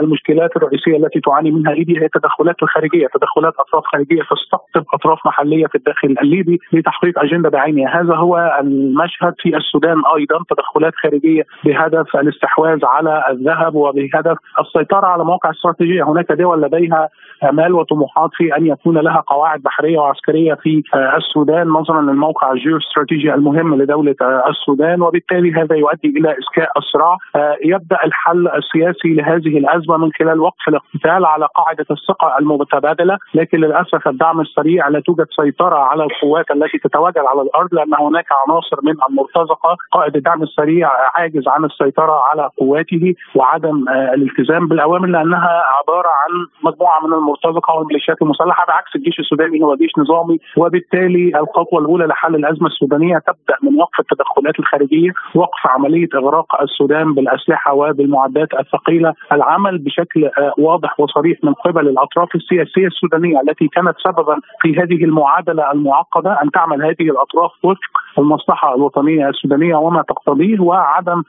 المشكلات الرئيسية التي تعاني منها ليبيا هي التدخلات الخارجية، تدخلات أطراف خارجية تستقطب أطراف محلية في الداخل الليبي لتحقيق أجندة بعينها، هذا هو المشهد في السودان أيضا، تدخلات خارجية بهدف الاستحواذ على الذهب وبهدف السيطرة على مواقع استراتيجية، هناك دول لديها آمال وطموحات في أن يكون لها قواعد بحرية وعسكرية في السودان نظرا للموقع الجيوستراتيجي المهم لدولة السودان وبالتالي هذا يؤدي إلى إسكاء الصراع يبدأ الحل السياسي لهذه الأزمة من خلال وقف الاقتتال على قاعدة الثقة المتبادلة لكن للأسف الدعم السريع لا توجد سيطرة على القوات التي تتواجد على الأرض لأن هناك عناصر من المرتزقة. قائد الدعم السريع عاجز عن السيطرة على قواته وعدم الالتزام بالأوامر لأنها عبارة عن مجموعة من المرتزقه والميليشيات المسلحة بعكس الجيش السوداني هو جيش نظامي وبالتالي الخطوة الأولى لحل الأزمة السودانية تبدأ من وقف التدخلات الخارجية، وقف عملية إغراق السودان بالأسلحة وبالمعدات الثقيلة، العمل بشكل واضح وصريح من قبل الأطراف السياسية السودانية التي كانت سببا في هذه المعادلة المعقدة أن تعمل هذه الأطراف وفق المصلحة الوطنية السودانية وما تقتضيه وعدم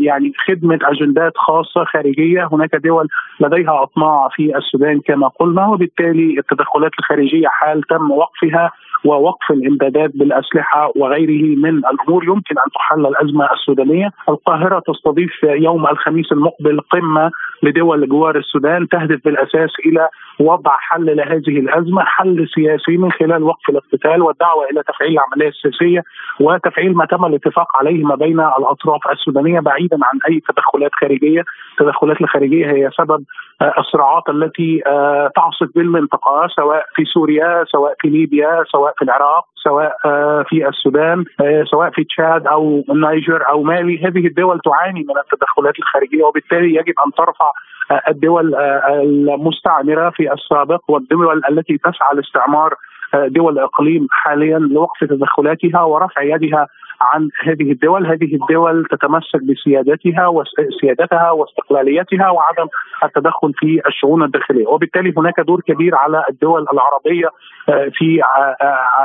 يعني خدمة أجندات خاصة خارجية، هناك دول لديها أطماع في السودان. كما قلنا وبالتالي التدخلات الخارجية حال تم وقفها. ووقف الامدادات بالاسلحه وغيره من الأمور يمكن ان تحل الازمه السودانيه، القاهره تستضيف يوم الخميس المقبل قمه لدول جوار السودان تهدف بالاساس إلى وضع حل لهذه الازمه، حل سياسي من خلال وقف الاقتتال والدعوه إلى تفعيل العملية السياسيه وتفعيل ما تم الاتفاق عليه ما بين الاطراف السودانيه بعيدا عن اي تدخلات خارجيه، التدخلات الخارجيه هي سبب الصراعات التي تعصف بالمنطقة سواء في سوريا، سواء في ليبيا، سواء في العراق، سواء في السودان، سواء في تشاد أو النيجر أو مالي، هذه الدول تعاني من التدخلات الخارجية وبالتالي يجب أن ترفع الدول المستعمرة في السابق والدول التي تسعى لاستعمار دول الاقليم حاليا لوقف تدخلاتها ورفع يدها عن هذه الدول، هذه الدول تتمسك بسيادتها وسيادتها واستقلاليتها وعدم التدخل في الشؤون الداخلية، وبالتالي هناك دور كبير على الدول العربية في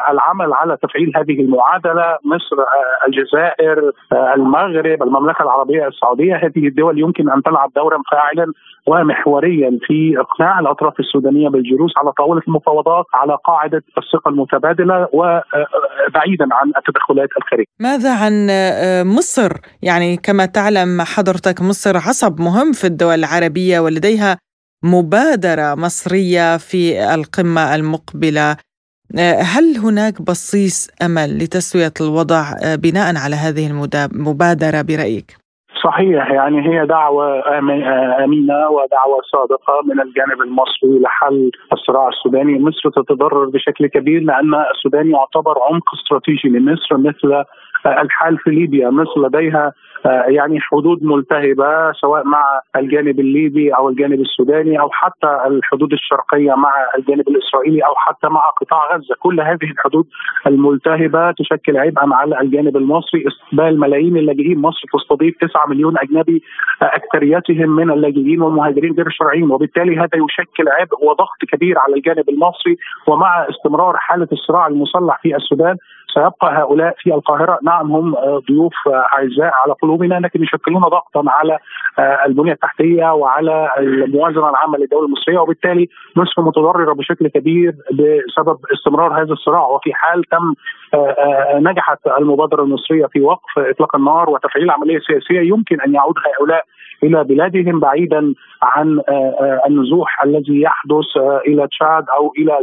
العمل على تفعيل هذه المعادلة، مصر، الجزائر، المغرب، المملكة العربية السعودية، هذه الدول يمكن أن تلعب دورا فاعلا ومحوريا في إقناع الأطراف السودانية بالجلوس على طاولة المفاوضات على قاعدة الثقة المتبادلة وبعيدا عن التدخلات الخارجية. ماذا عن مصر؟ يعني كما تعلم حضرتك مصر عصب مهم في الدول العربية ولديها مبادرة مصرية في القمة المقبلة. هل هناك بصيص أمل لتسوية الوضع بناء على هذه المبادره برأيك؟ صحيح يعني هي دعوة أمينة ودعوة صادقة من الجانب المصري لحل الصراع السوداني مصر تتضرر بشكل كبير لأن السودان يعتبر عمق استراتيجي لمصر مثل الحال في ليبيا مصر لديها يعني حدود ملتهبة سواء مع الجانب الليبي أو الجانب السوداني أو حتى الحدود الشرقية مع الجانب الإسرائيلي أو حتى مع قطاع غزة، كل هذه الحدود الملتهبة تشكل عبئا على الجانب المصري، استقبال ملايين اللاجئين، مصر تستضيف 9 مليون أجنبي أكثريتهم من اللاجئين والمهاجرين غير الشرعيين، وبالتالي هذا يشكل عبء وضغط كبير على الجانب المصري. ومع استمرار حالة الصراع المسلح في السودان سيبقى هؤلاء في القاهرة. نعم هم ضيوف أعزاء على قلوبنا. لكن يشكلون ضغطا على البنية التحتية وعلى الموازنة العامة للدولة المصرية. وبالتالي مصر متضررة بشكل كبير بسبب استمرار هذا الصراع. وفي حال تم نجحت المبادرة المصرية في وقف إطلاق النار وتفعيل عملية سياسية يمكن أن يعود هؤلاء إلى بلادهم بعيدا عن النزوح الذي يحدث إلى تشاد أو إلى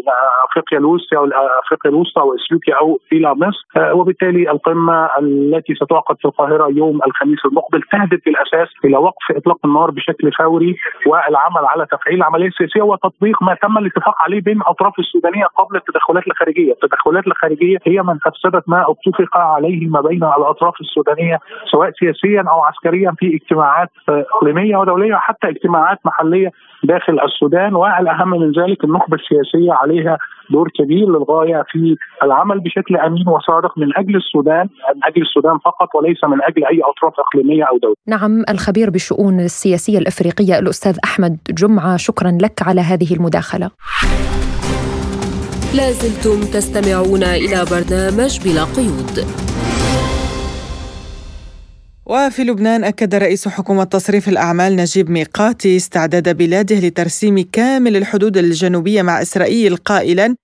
أفريقيا الوسطى أو أفريقيا الوسطى أو إثيوبيا أو إلى مصر. وبالتالي القمة التي ستعقد في القاهرة يوم الخميس المقبل تهدف بالأساس إلى وقف إطلاق النار بشكل فوري والعمل على تفعيل العملية السياسيه وتطبيق ما تم الاتفاق عليه بين الأطراف السودانية قبل التدخلات الخارجية، التدخلات الخارجية هي من افسدت ما اتفق عليه ما بين الأطراف السودانية سواء سياسيا أو عسكريا في اجتماعات إقليمية ودولية وحتى اجتماعات محلية داخل السودان والأهم من ذلك النخبة السياسية عليها دور كبير للغاية في العمل بشكل أمين وصادق من أجل السودان، من أجل السودان فقط وليس من أجل أي أطراف إقليمية أو دولية. نعم الخبير بالشؤون السياسية الأفريقية الأستاذ أحمد جمعة شكرا لك على هذه المداخلة. لازلتم تستمعون إلى برنامج بلا قيود. وفي لبنان أكد رئيس حكومة تصريف الأعمال نجيب ميقاتي استعداد بلاده لترسيم كامل الحدود الجنوبية مع إسرائيل قائلا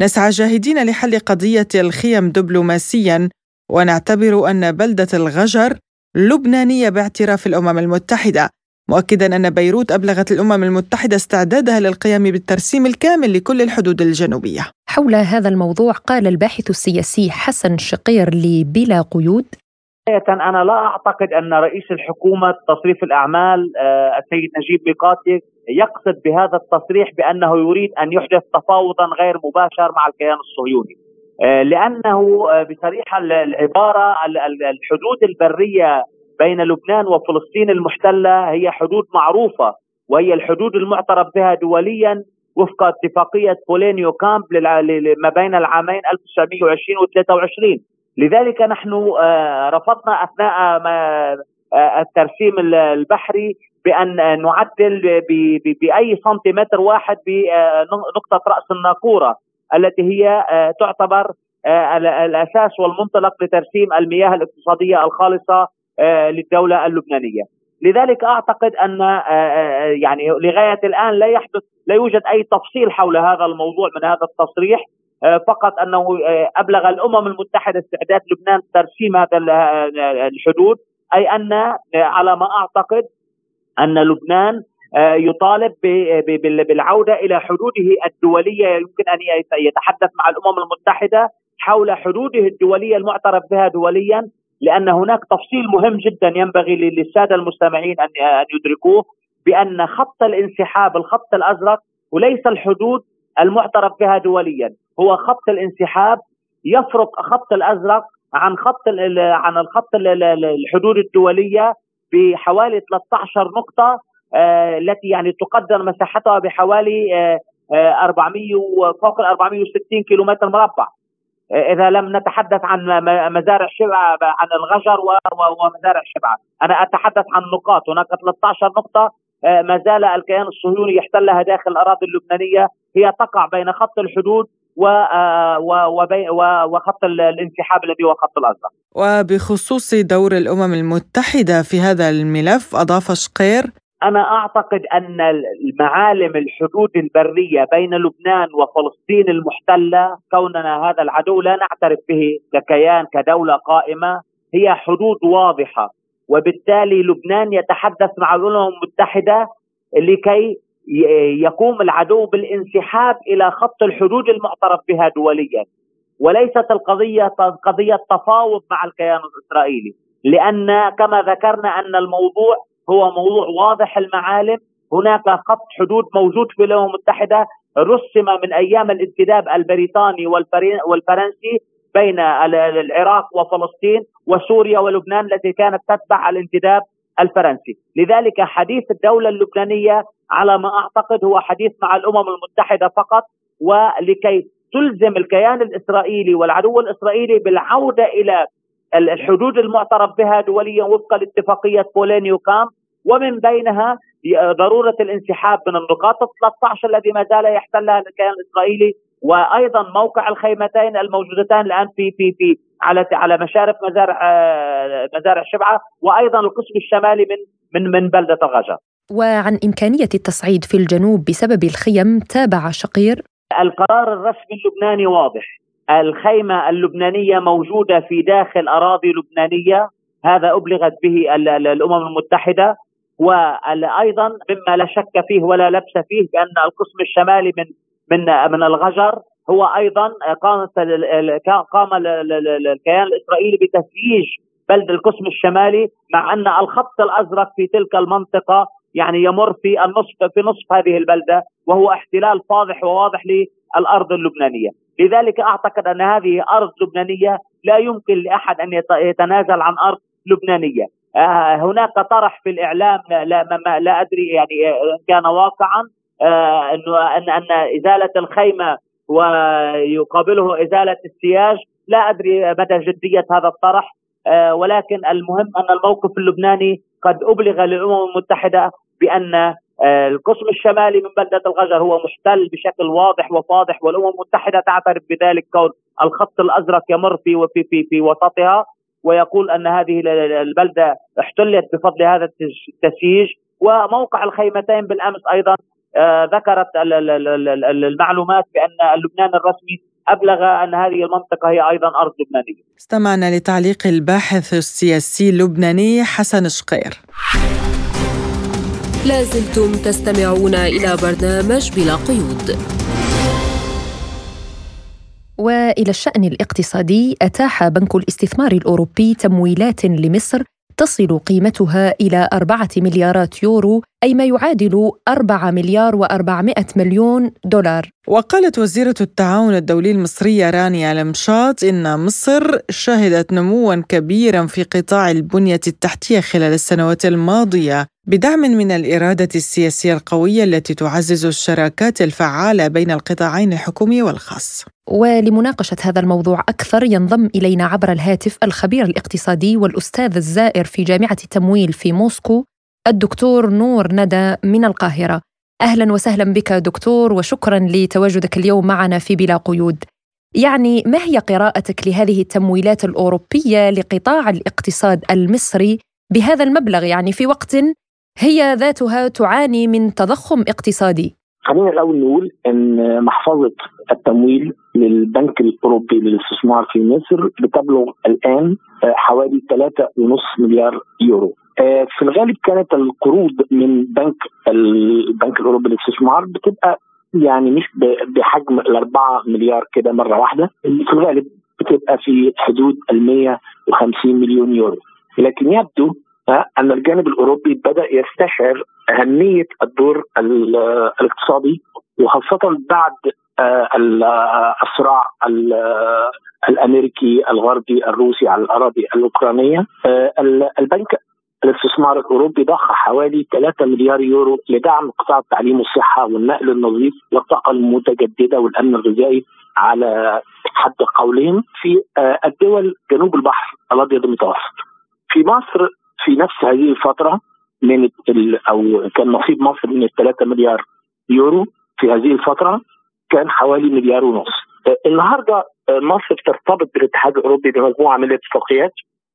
نسعى جاهدين لحل قضية الخيم دبلوماسيا ونعتبر أن بلدة الغجر لبنانية باعتراف الأمم المتحدة مؤكدا أن بيروت أبلغت الأمم المتحدة استعدادها للقيام بالترسيم الكامل لكل الحدود الجنوبية. حول هذا الموضوع قال الباحث السياسي حسن شقير لبلا قيود. أنا لا أعتقد أن رئيس الحكومة تصريف الأعمال السيد نجيب ميقاتي يقصد بهذا التصريح بأنه يريد أن يحدث تفاوضا غير مباشر مع الكيان الصهيوني. لأنه بصريحة العبارة الحدود البرية بين لبنان وفلسطين المحتلة هي حدود معروفة وهي الحدود المعترف بها دوليا وفق اتفاقية بولينيو كامب ما بين العامين 1920 و 23 لذلك نحن رفضنا أثناء الترسيم البحري بأن نعدل بأي سنتيمتر واحد بنقطه رأس الناقورة التي هي تعتبر الأساس والمنطلق لترسيم المياه الاقتصادية الخالصة للدولة اللبنانية. لذلك أعتقد أن يعني لغاية الآن لا يحدث لا يوجد أي تفصيل حول هذا الموضوع من هذا التصريح. فقط أنه أبلغ الأمم المتحدة استعداد لبنان ترسيم هذا الحدود. أي أن على ما أعتقد أن لبنان يطالب بالعودة إلى حدوده الدولية. يمكن أن يتحدث مع الأمم المتحدة حول حدوده الدولية المعترف بها دوليا. لأن هناك تفصيل مهم جدا ينبغي للسادة المستمعين ان يدركوه بأن خط الانسحاب الخط الأزرق وليس الحدود المعترف بها دوليا. هو خط الانسحاب يفرق خط الأزرق عن خط عن الخط الحدود الدولية بحوالي 13 نقطة التي يعني تقدر مساحتها بحوالي 400 فوق ال 460 كيلومتر مربع. إذا لم نتحدث عن مزارع شبعة عن الغجر ومزارع شبعة. أنا أتحدث عن نقاط. هناك 13 نقطة ما زال الكيان الصهيوني يحتلها داخل الأراضي اللبنانية. هي تقع بين خط الحدود وخط الانسحاب الذي هو خط الأزرق. وبخصوص دور الأمم المتحدة في هذا الملف أضاف شقير أنا أعتقد أن المعالم الحدود البرية بين لبنان وفلسطين المحتلة كوننا هذا العدو لا نعترف به ككيان كدولة قائمة هي حدود واضحة. وبالتالي لبنان يتحدث مع الأمم المتحدة لكي يقوم العدو بالانسحاب إلى خط الحدود المعترف بها دوليا. وليست القضية قضية تفاوض مع الكيان الإسرائيلي لأن كما ذكرنا أن الموضوع هو موضوع واضح المعالم. هناك خط حدود موجود في الأمم المتحدة. رسم من أيام الانتداب البريطاني والفرنسي بين العراق وفلسطين وسوريا ولبنان التي كانت تتبع الانتداب الفرنسي. لذلك حديث الدولة اللبنانية على ما أعتقد هو حديث مع الأمم المتحدة فقط ولكي تلزم الكيان الإسرائيلي والعدو الإسرائيلي بالعودة إلى الحدود المعترف بها دوليا وفقا لاتفاقية بولينيو كام ومن بينها ضرورة الانسحاب من النقاط 13 الذي ما زال يحتلها الكيان الإسرائيلي وأيضا موقع الخيمتين الموجودتان الآن في في في على على مشارف مزارع آه، مزارع شبعة وأيضا القسم الشمالي من من من بلدة الغجر. وعن إمكانية التصعيد في الجنوب بسبب الخيم تابع شقير. القرار الرسمي اللبناني واضح. الخيمة اللبنانية موجودة في داخل أراضي لبنانية. هذا أبلغت به الأمم المتحدة. وأيضا مما لا شك فيه ولا لبس فيه بان القسم الشمالي من من من الغجر هو أيضا قام قام الكيان الإسرائيلي بتسييج بلد القسم الشمالي مع أن الخط الأزرق في تلك المنطقة يعني يمر في النصف في نصف هذه البلدة وهو احتلال فاضح وواضح للأرض اللبنانية، لذلك أعتقد أن هذه أرض لبنانية لا يمكن لأحد أن يتنازل عن أرض لبنانية، هناك طرح في الإعلام لا ما لا أدري يعني آه، إن كان واقعا آه، إنه إن إن إزالة الخيمة ويقابله إزالة السياج لا أدري مدى جدية هذا الطرح ولكن المهم أن الموقف اللبناني قد أبلغ للأمم المتحدة بأن القسم الشمالي من بلدة الغجر هو محتل بشكل واضح وفاضح والأمم المتحدة تعترف بذلك كون الخط الأزرق يمر في في في في وسطها. ويقول أن هذه البلدة احتلت بفضل هذا التسييج وموقع الخيمتين بالأمس أيضا آه، ذكرت المعلومات بأن لبنان الرسمي أبلغ أن هذه المنطقة هي أيضا أرض لبنانية. استمعنا لتعليق الباحث السياسي اللبناني حسن شقير. لازلتم تستمعون إلى برنامج بلا قيود. وإلى الشأن الاقتصادي أتاح بنك الاستثمار الأوروبي تمويلات لمصر تصل قيمتها إلى أربعة مليارات يورو أي ما يعادل أربعة مليار وأربعمائة مليون دولار. وقالت وزيرة التعاون الدولي المصرية رانيا المشاط إن مصر شهدت نموا كبيرا في قطاع البنية التحتية خلال السنوات الماضية بدعم من الإرادة السياسية القوية التي تعزز الشراكات الفعالة بين القطاعين الحكومي والخاص. ولمناقشة هذا الموضوع أكثر ينضم إلينا عبر الهاتف الخبير الاقتصادي والأستاذ الزائر في جامعة التمويل في موسكو الدكتور نور ندى من القاهرة. أهلا وسهلا بك دكتور وشكرا لتواجدك اليوم معنا في بلا قيود. يعني ما هي قراءتك لهذه التمويلات الأوروبية لقطاع الاقتصاد المصري بهذا المبلغ؟ يعني في وقت هي ذاتها تعاني من تضخم اقتصادي. خلينا الأول نقول إن محفظة التمويل للبنك الأوروبي للاستثمار في مصر بتبلغ الآن حوالي 3.5 مليار يورو. في الغالب كانت القروض من بنك البنك الأوروبي للاستثمار بتبقى يعني مش بحجم ال 4 مليار كده مرة واحدة. في الغالب بتبقى في حدود ال 150 مليون يورو. لكن يبدو أن الجانب الأوروبي بدأ يستشعر أهمية الدور الاقتصادي وخاصة بعد آه، الصراع الأمريكي الغربي الروسي على الاراضي الأوكرانية. آه، البنك الاستثمار الأوروبي ضخ حوالي 3 مليار يورو لدعم قطاع التعليم والصحه والنقل النظيف والطاقة المتجددة والأمن الغذائي على حد قولهم في آه، الدول جنوب البحر الأبيض المتوسط. في مصر في نفس هذه الفترة من أو كان نصيب مصر من 3 مليار يورو في هذه الفترة كان حوالي مليار ونص. النهارده مصر ترتبط بالاتحاد الأوروبي بمجموعة من الاتفاقيات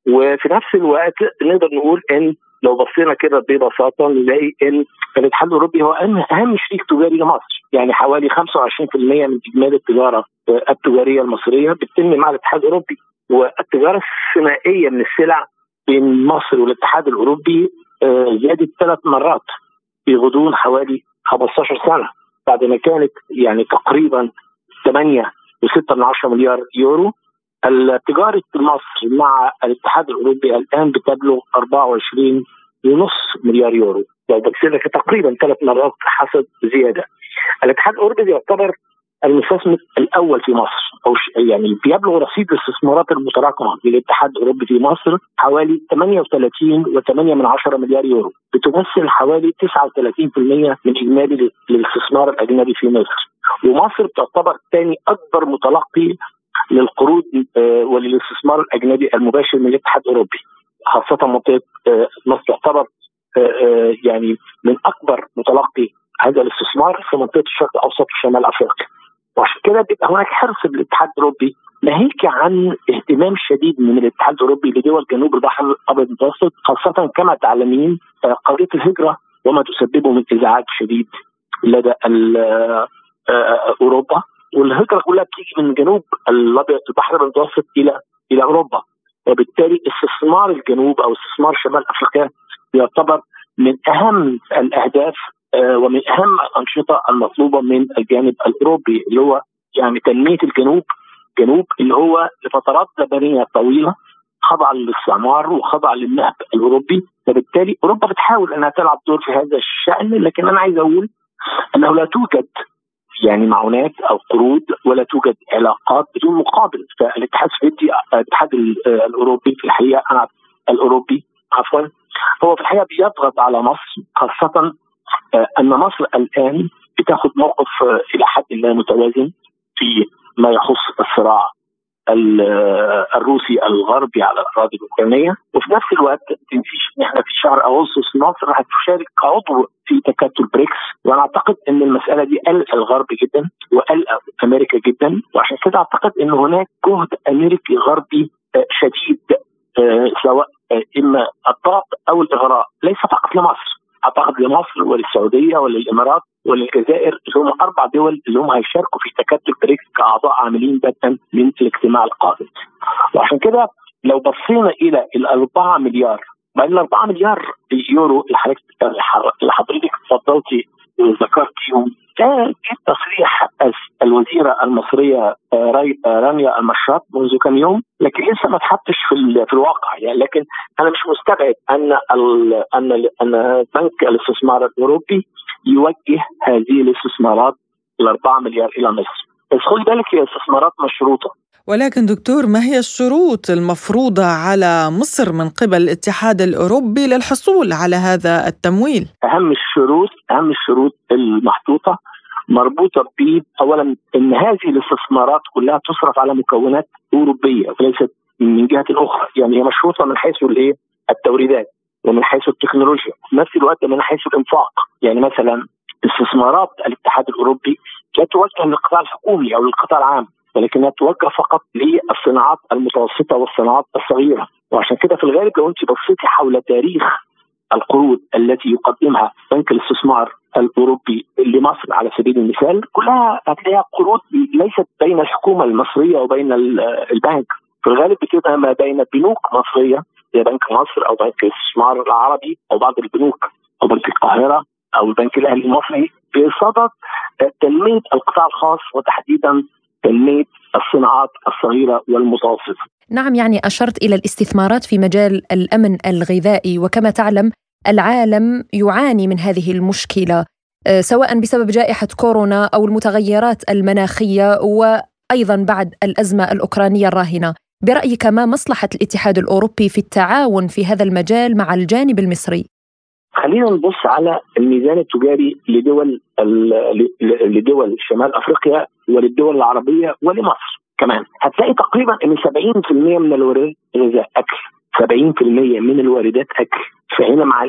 وفي نفس الوقت نقدر نقول إن لو بصينا كده ببساطة نلاقي إن الاتحاد الأوروبي هو اهم شريك تجاري لمصر، يعني حوالي 25% من اجمالي التجارة التجارية المصرية بتتم مع الاتحاد الأوروبي، والتجارة الثنائية من السلع بين مصر والاتحاد الأوروبي آه، زادت ثلاث مرات في غضون حوالي 15 سنة بعد ما كانت يعني تقريبا 8 و6 من 10 مليار يورو. التجارة مصر مع الاتحاد الأوروبي الآن بتبلغ 24 ونص مليار يورو. تقريبا ثلاث مرات حسب زيادة. الاتحاد الأوروبي يعتبر المستثمر الأول في مصر أو يعني بيبلغ رصيد الاستثمارات المتراكمة للاتحاد الأوروبي في مصر حوالي 38.8 مليار يورو. بتمثل حوالي 39% من إجمالي الاستثمار الأجنبي في مصر. ومصر تعتبر ثاني أكبر متلقي للقروض آه، وللاستثمار الأجنبي المباشر من الاتحاد الأوروبي خاصة منطقة آه، مصر تعتبر آه، يعني من أكبر متلقي هذا الاستثمار في منطقة الشرق الأوسط وشمال أفريقيا. وعشان كده بيبقى هناك حرص بالاتحاد الأوروبي ناهيك عن اهتمام شديد من الاتحاد الأوروبي لدول جنوب البحر الأبيض المتوسط خاصة كما تعلمين قضيه الهجرة وما تسببه من إزعاج شديد لدى أوروبا. والهجرة كلها بتيجي من جنوب الأبيض البحر المتوسط إلى إلى أوروبا. وبالتالي استثمار الجنوب أو استثمار شمال أفريقيا يعتبر من أهم الأهداف آه، ومن أهم الأنشطة المطلوبة من الجانب الأوروبي اللي هو يعني تنمية الجنوب جنوب اللي هو لفترات زمنية طويلة خضع للاستعمار وخضع للنهب الأوروبي. وبالتالي أوروبا بتحاول أنها تلعب دور في هذا الشأن لكن أنا عايز أقول أنه لا توجد يعني معونات أو قروض ولا توجد علاقات بدون مقابل. فالاتحاد السوفيتي الاتحاد الأوروبي في الحقيقة أنا الأوروبي عفوا هو في الحقيقة بيضغط على مصر خاصة آه، أن مصر الآن بتاخذ موقف آه، إلى حد ما متوازن في ما يخص الصراع الروسي الغربي على الأراضي الأوكرانية. وفي نفس الوقت ما تنسيش ان إحنا في شهر أغسطس مصر راح تشارك كعضو في تكتل بريكس. وأنا اعتقد إن المسألة دي قلق الغرب جدا وقلق أمريكا جدا. وعشان كده أعتقد إن هناك جهد أمريكي غربي آه، شديد آه، سواء آه، إما الضغط أو الإغراء. ليس فقط لمصر. أعتقد لمصر وللسعودية وللإمارات وللجزائر اللي هم أربع دول اللي هم هيشاركوا في تكتل بريكس كأعضاء عاملين بدءا من الاجتماع القادم. وعشان كده لو بصينا إلى الأربعة مليار بعد الأربعة مليار يورو اللي حضرتك اللي حضرتك كان تصريح الوزيرة المصرية آه، آه، رانيا المشاط منذ كم يوم لكن لسه ما اتحطش في في الواقع يعني لكن أنا مش مستبعد أن أن أن بنك الاستثمار الأوروبي يوجه هذه الاستثمارات الأربعة مليار إلى مصر. بس خذي بالك هي استثمارات مشروطة. ولكن دكتور ما هي الشروط المفروضة على مصر من قبل الاتحاد الأوروبي للحصول على هذا التمويل؟ أهم الشروط أهم الشروط المحطوطة مربوطة ب أولا أن هذه الاستثمارات كلها تصرف على مكونات أوروبية وليست من جهة أخرى يعني هي مشروطة من حيث الإيه؟ التوريدات ومن حيث التكنولوجيا نفس الوقت من حيث الإنفاق يعني مثلا استثمارات الاتحاد الأوروبي لا توجه للقطاع الحكومي أو للقطاع العام ولكنها توجه فقط للصناعات المتوسطة والصناعات الصغيرة. وعشان كده في الغالب لو انت بصيتي حول تاريخ القروض التي يقدمها بنك الاستثمار الأوروبي لمصر على سبيل المثال كلها هتلاقيها قروض ليست بين الحكومة المصرية وبين البنك. في الغالب بتبقى ما بين بنوك مصرية زي بنك مصر أو بنك الاستثمار العربي أو بعض البنوك أو بنك القاهرة أو البنك الأهلي المصري بصدد تنميه القطاع الخاص وتحديدا تنميه الصناعات الصغيرة والمتوسطة. نعم يعني أشرت إلى الاستثمارات في مجال الأمن الغذائي وكما تعلم العالم يعاني من هذه المشكلة آه، سواء بسبب جائحة كورونا أو المتغيرات المناخية وأيضا بعد الأزمة الأوكرانية الراهنة. برأيك ما مصلحة الاتحاد الأوروبي في التعاون في هذا المجال مع الجانب المصري؟ خلينا نبص على الميزان التجاري لدول لدول شمال أفريقيا وللدول العربية ولمصر كمان. هتلاقي تقريبا إن 70% من الواردات غذاء أكل 70% من الواردات أكل. فهنا مع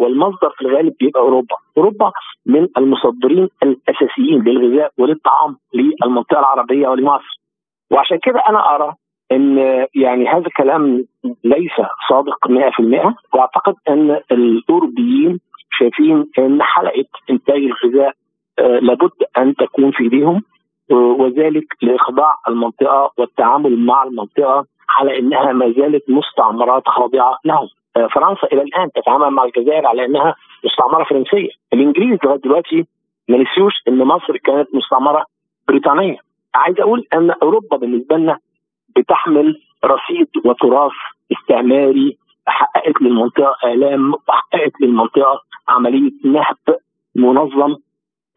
والمصدر في الغالب بيبقى أوروبا، أوروبا من المصدرين الأساسيين للغذاء وللطعام للمنطقة العربية ولمصر. وعشان كده أنا أرى إن يعني هذا الكلام ليس صادق 100% وأعتقد إن الأوروبيين شايفين إن حلقة إنتاج الغذاء آه، لابد أن تكون في إيديهم وذلك لإخضاع المنطقة والتعامل مع المنطقة على إنها ما زالت مستعمرات خاضعة لهم. آه، فرنسا إلى الآن تتعامل مع الجزائر على إنها مستعمرة فرنسية، الإنجليز لغاية دلوقتي ما نسيوش إن مصر كانت مستعمرة بريطانية. عايز أقول إن أوروبا بالنسبة لنا بتحمل رصيد وتراث استعماري حققت للمنطقة آلام وحققت للمنطقة عملية نهب منظم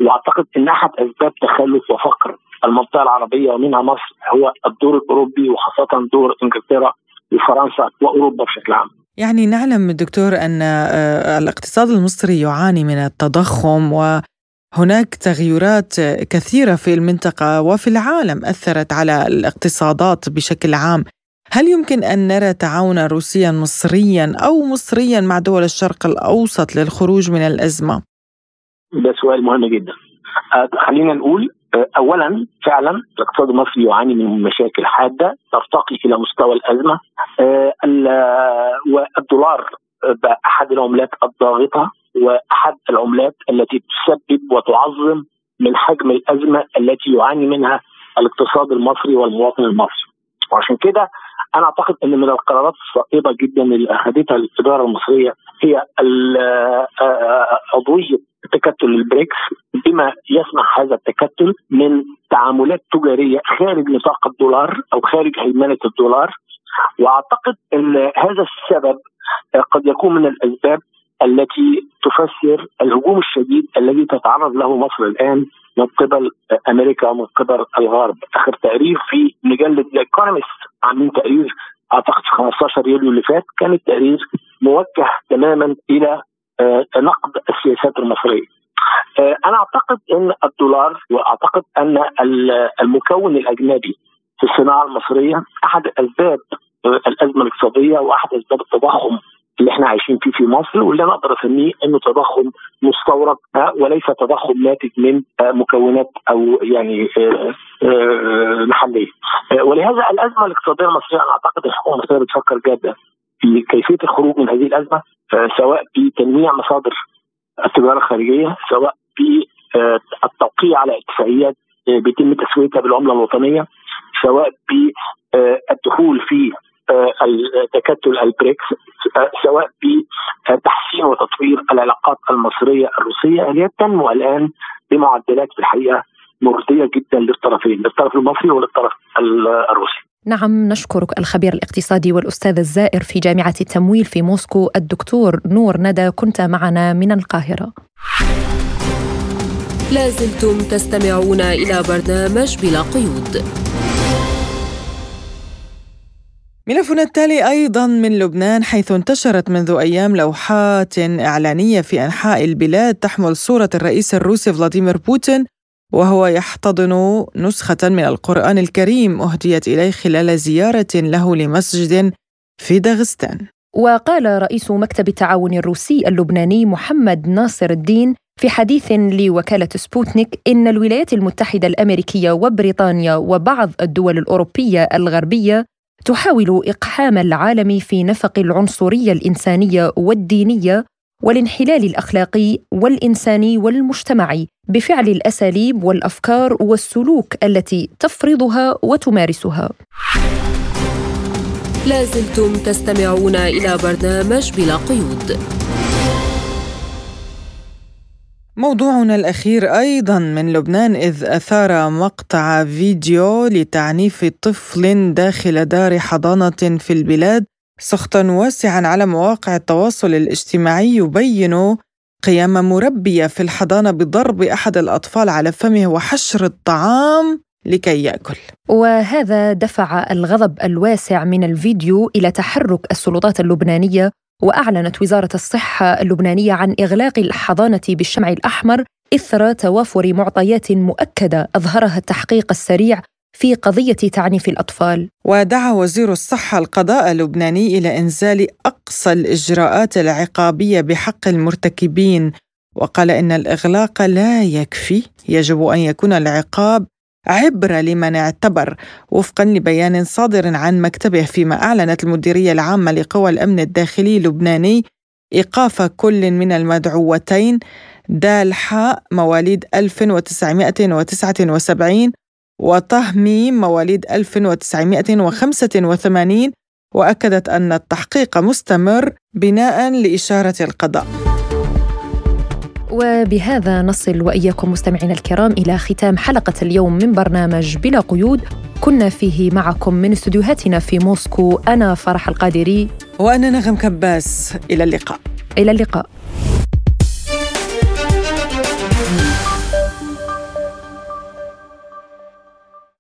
وأعتقد إن أحد أسباب تخلف وفقر المنطقة العربية ومنها مصر هو الدور الأوروبي وخاصة دور إنجلترا وفرنسا وأوروبا بشكل عام. يعني نعلم دكتور أن آه، الاقتصاد المصري يعاني من التضخم وهناك تغيرات كثيرة في المنطقة وفي العالم أثرت على الاقتصادات بشكل عام. هل يمكن أن نرى تعاونا روسيا مصريا أو مصريا مع دول الشرق الأوسط للخروج من الأزمة؟ ده سؤال مهم جدا. آه، خلينا نقول آه، اولا فعلا الاقتصاد المصري يعاني من مشاكل حادة ترتقي إلى مستوى الأزمة آه، والدولار احد العملات الضاغطة وأحد العملات التي تسبب وتعظم من حجم الأزمة التي يعاني منها الاقتصاد المصري والمواطن المصري. وعشان كده أنا أعتقد إن من القرارات الصائبة جدا اللي اخذتها الإدارة المصرية هي عضوية تكتل البريكس بما يسمح هذا التكتل من تعاملات تجارية خارج نطاق الدولار أو خارج هيمنة الدولار. وأعتقد إن هذا السبب قد يكون من الأسباب التي تفسر الهجوم الشديد الذي تتعرض له مصر الآن من قبل أمريكا ومن قبل الغرب آخر تقرير في مجلة الايكونومست عاملين تقرير أعتقد في 15 يوليو اللي فات كان التقرير موجه تماما إلى آه، نقد السياسات المصرية. آه، أنا أعتقد إن الدولار وأعتقد أن المكون الأجنبي في الصناعة المصرية أحد أسباب آه، الأزمة الاقتصادية وأحد أسباب التضخم اللي إحنا عايشين فيه في مصر واللي أنا أقدر أسميه إنه تضخم مستورد وليس تضخم ناتج من مكونات أو يعني محلية. ولهذا الأزمة الاقتصادية المصرية أنا أعتقد الحكومة المصريه بتفكر جدا في كيفية الخروج من هذه الأزمة سواء بتنويع مصادر التجارة الخارجية سواء بالتوقيع على اتفاقيات بيتم تسويتها بالعملة الوطنية سواء بالدخول في تكتل البريكس سواء بتحسين وتطوير العلاقات المصرية الروسية اللي تنمو الآن بمعدلات في الحقيقة مرضية جدا للطرفين للطرف المصري وللطرف الروسي. نعم نشكرك الخبير الاقتصادي والأستاذ الزائر في جامعة التمويل في موسكو الدكتور نور ندى كنت معنا من القاهرة. لازلتم تستمعون إلى برنامج بلا قيود. ملفنا التالي أيضا من لبنان حيث انتشرت منذ أيام لوحات إعلانية في أنحاء البلاد تحمل صورة الرئيس الروسي فلاديمير بوتين وهو يحتضن نسخة من القرآن الكريم أهديت إليه خلال زيارة له لمسجد في داغستان. وقال رئيس مكتب التعاون الروسي اللبناني محمد ناصر الدين في حديث لوكالة سبوتنيك إن الولايات المتحدة الأمريكية وبريطانيا وبعض الدول الأوروبية الغربية تحاول إقحام العالم في نفق العنصرية الإنسانية والدينية والانحلال الأخلاقي والإنساني والمجتمعي بفعل الأساليب والأفكار والسلوك التي تفرضها وتمارسها. لازلتم تستمعون إلى برنامج بلا قيود. موضوعنا الأخير أيضا من لبنان إذ أثار مقطع فيديو لتعنيف طفل داخل دار حضانة في البلاد سخطا واسعا على مواقع التواصل الاجتماعي يبين قيام مربية في الحضانة بضرب أحد الأطفال على فمه وحشر الطعام لكي يأكل. وهذا دفع الغضب الواسع من الفيديو إلى تحرك السلطات اللبنانية وأعلنت وزارة الصحة اللبنانية عن إغلاق الحضانة بالشمع الأحمر إثر توافر معطيات مؤكدة أظهرها التحقيق السريع في قضية تعنيف الأطفال. ودعا وزير الصحة القضاء اللبناني إلى إنزال أقصى الإجراءات العقابية بحق المرتكبين وقال إن الإغلاق لا يكفي يجب أن يكون العقاب عبره لمن اعتبر وفقا لبيان صادر عن مكتبه فيما أعلنت المديرية العامة لقوى الأمن الداخلي اللبناني إيقاف كل من المدعوتين دال حاء مواليد 1979 وطهمي مواليد 1985 وأكدت أن التحقيق مستمر بناء لإشارة القضاء. وبهذا نصل وإياكم مستمعينا الكرام إلى ختام حلقة اليوم من برنامج بلا قيود. كنا فيه معكم من استديوهاتنا في موسكو أنا فرح القادري. وأنا نغم كباس. إلى اللقاء. إلى اللقاء.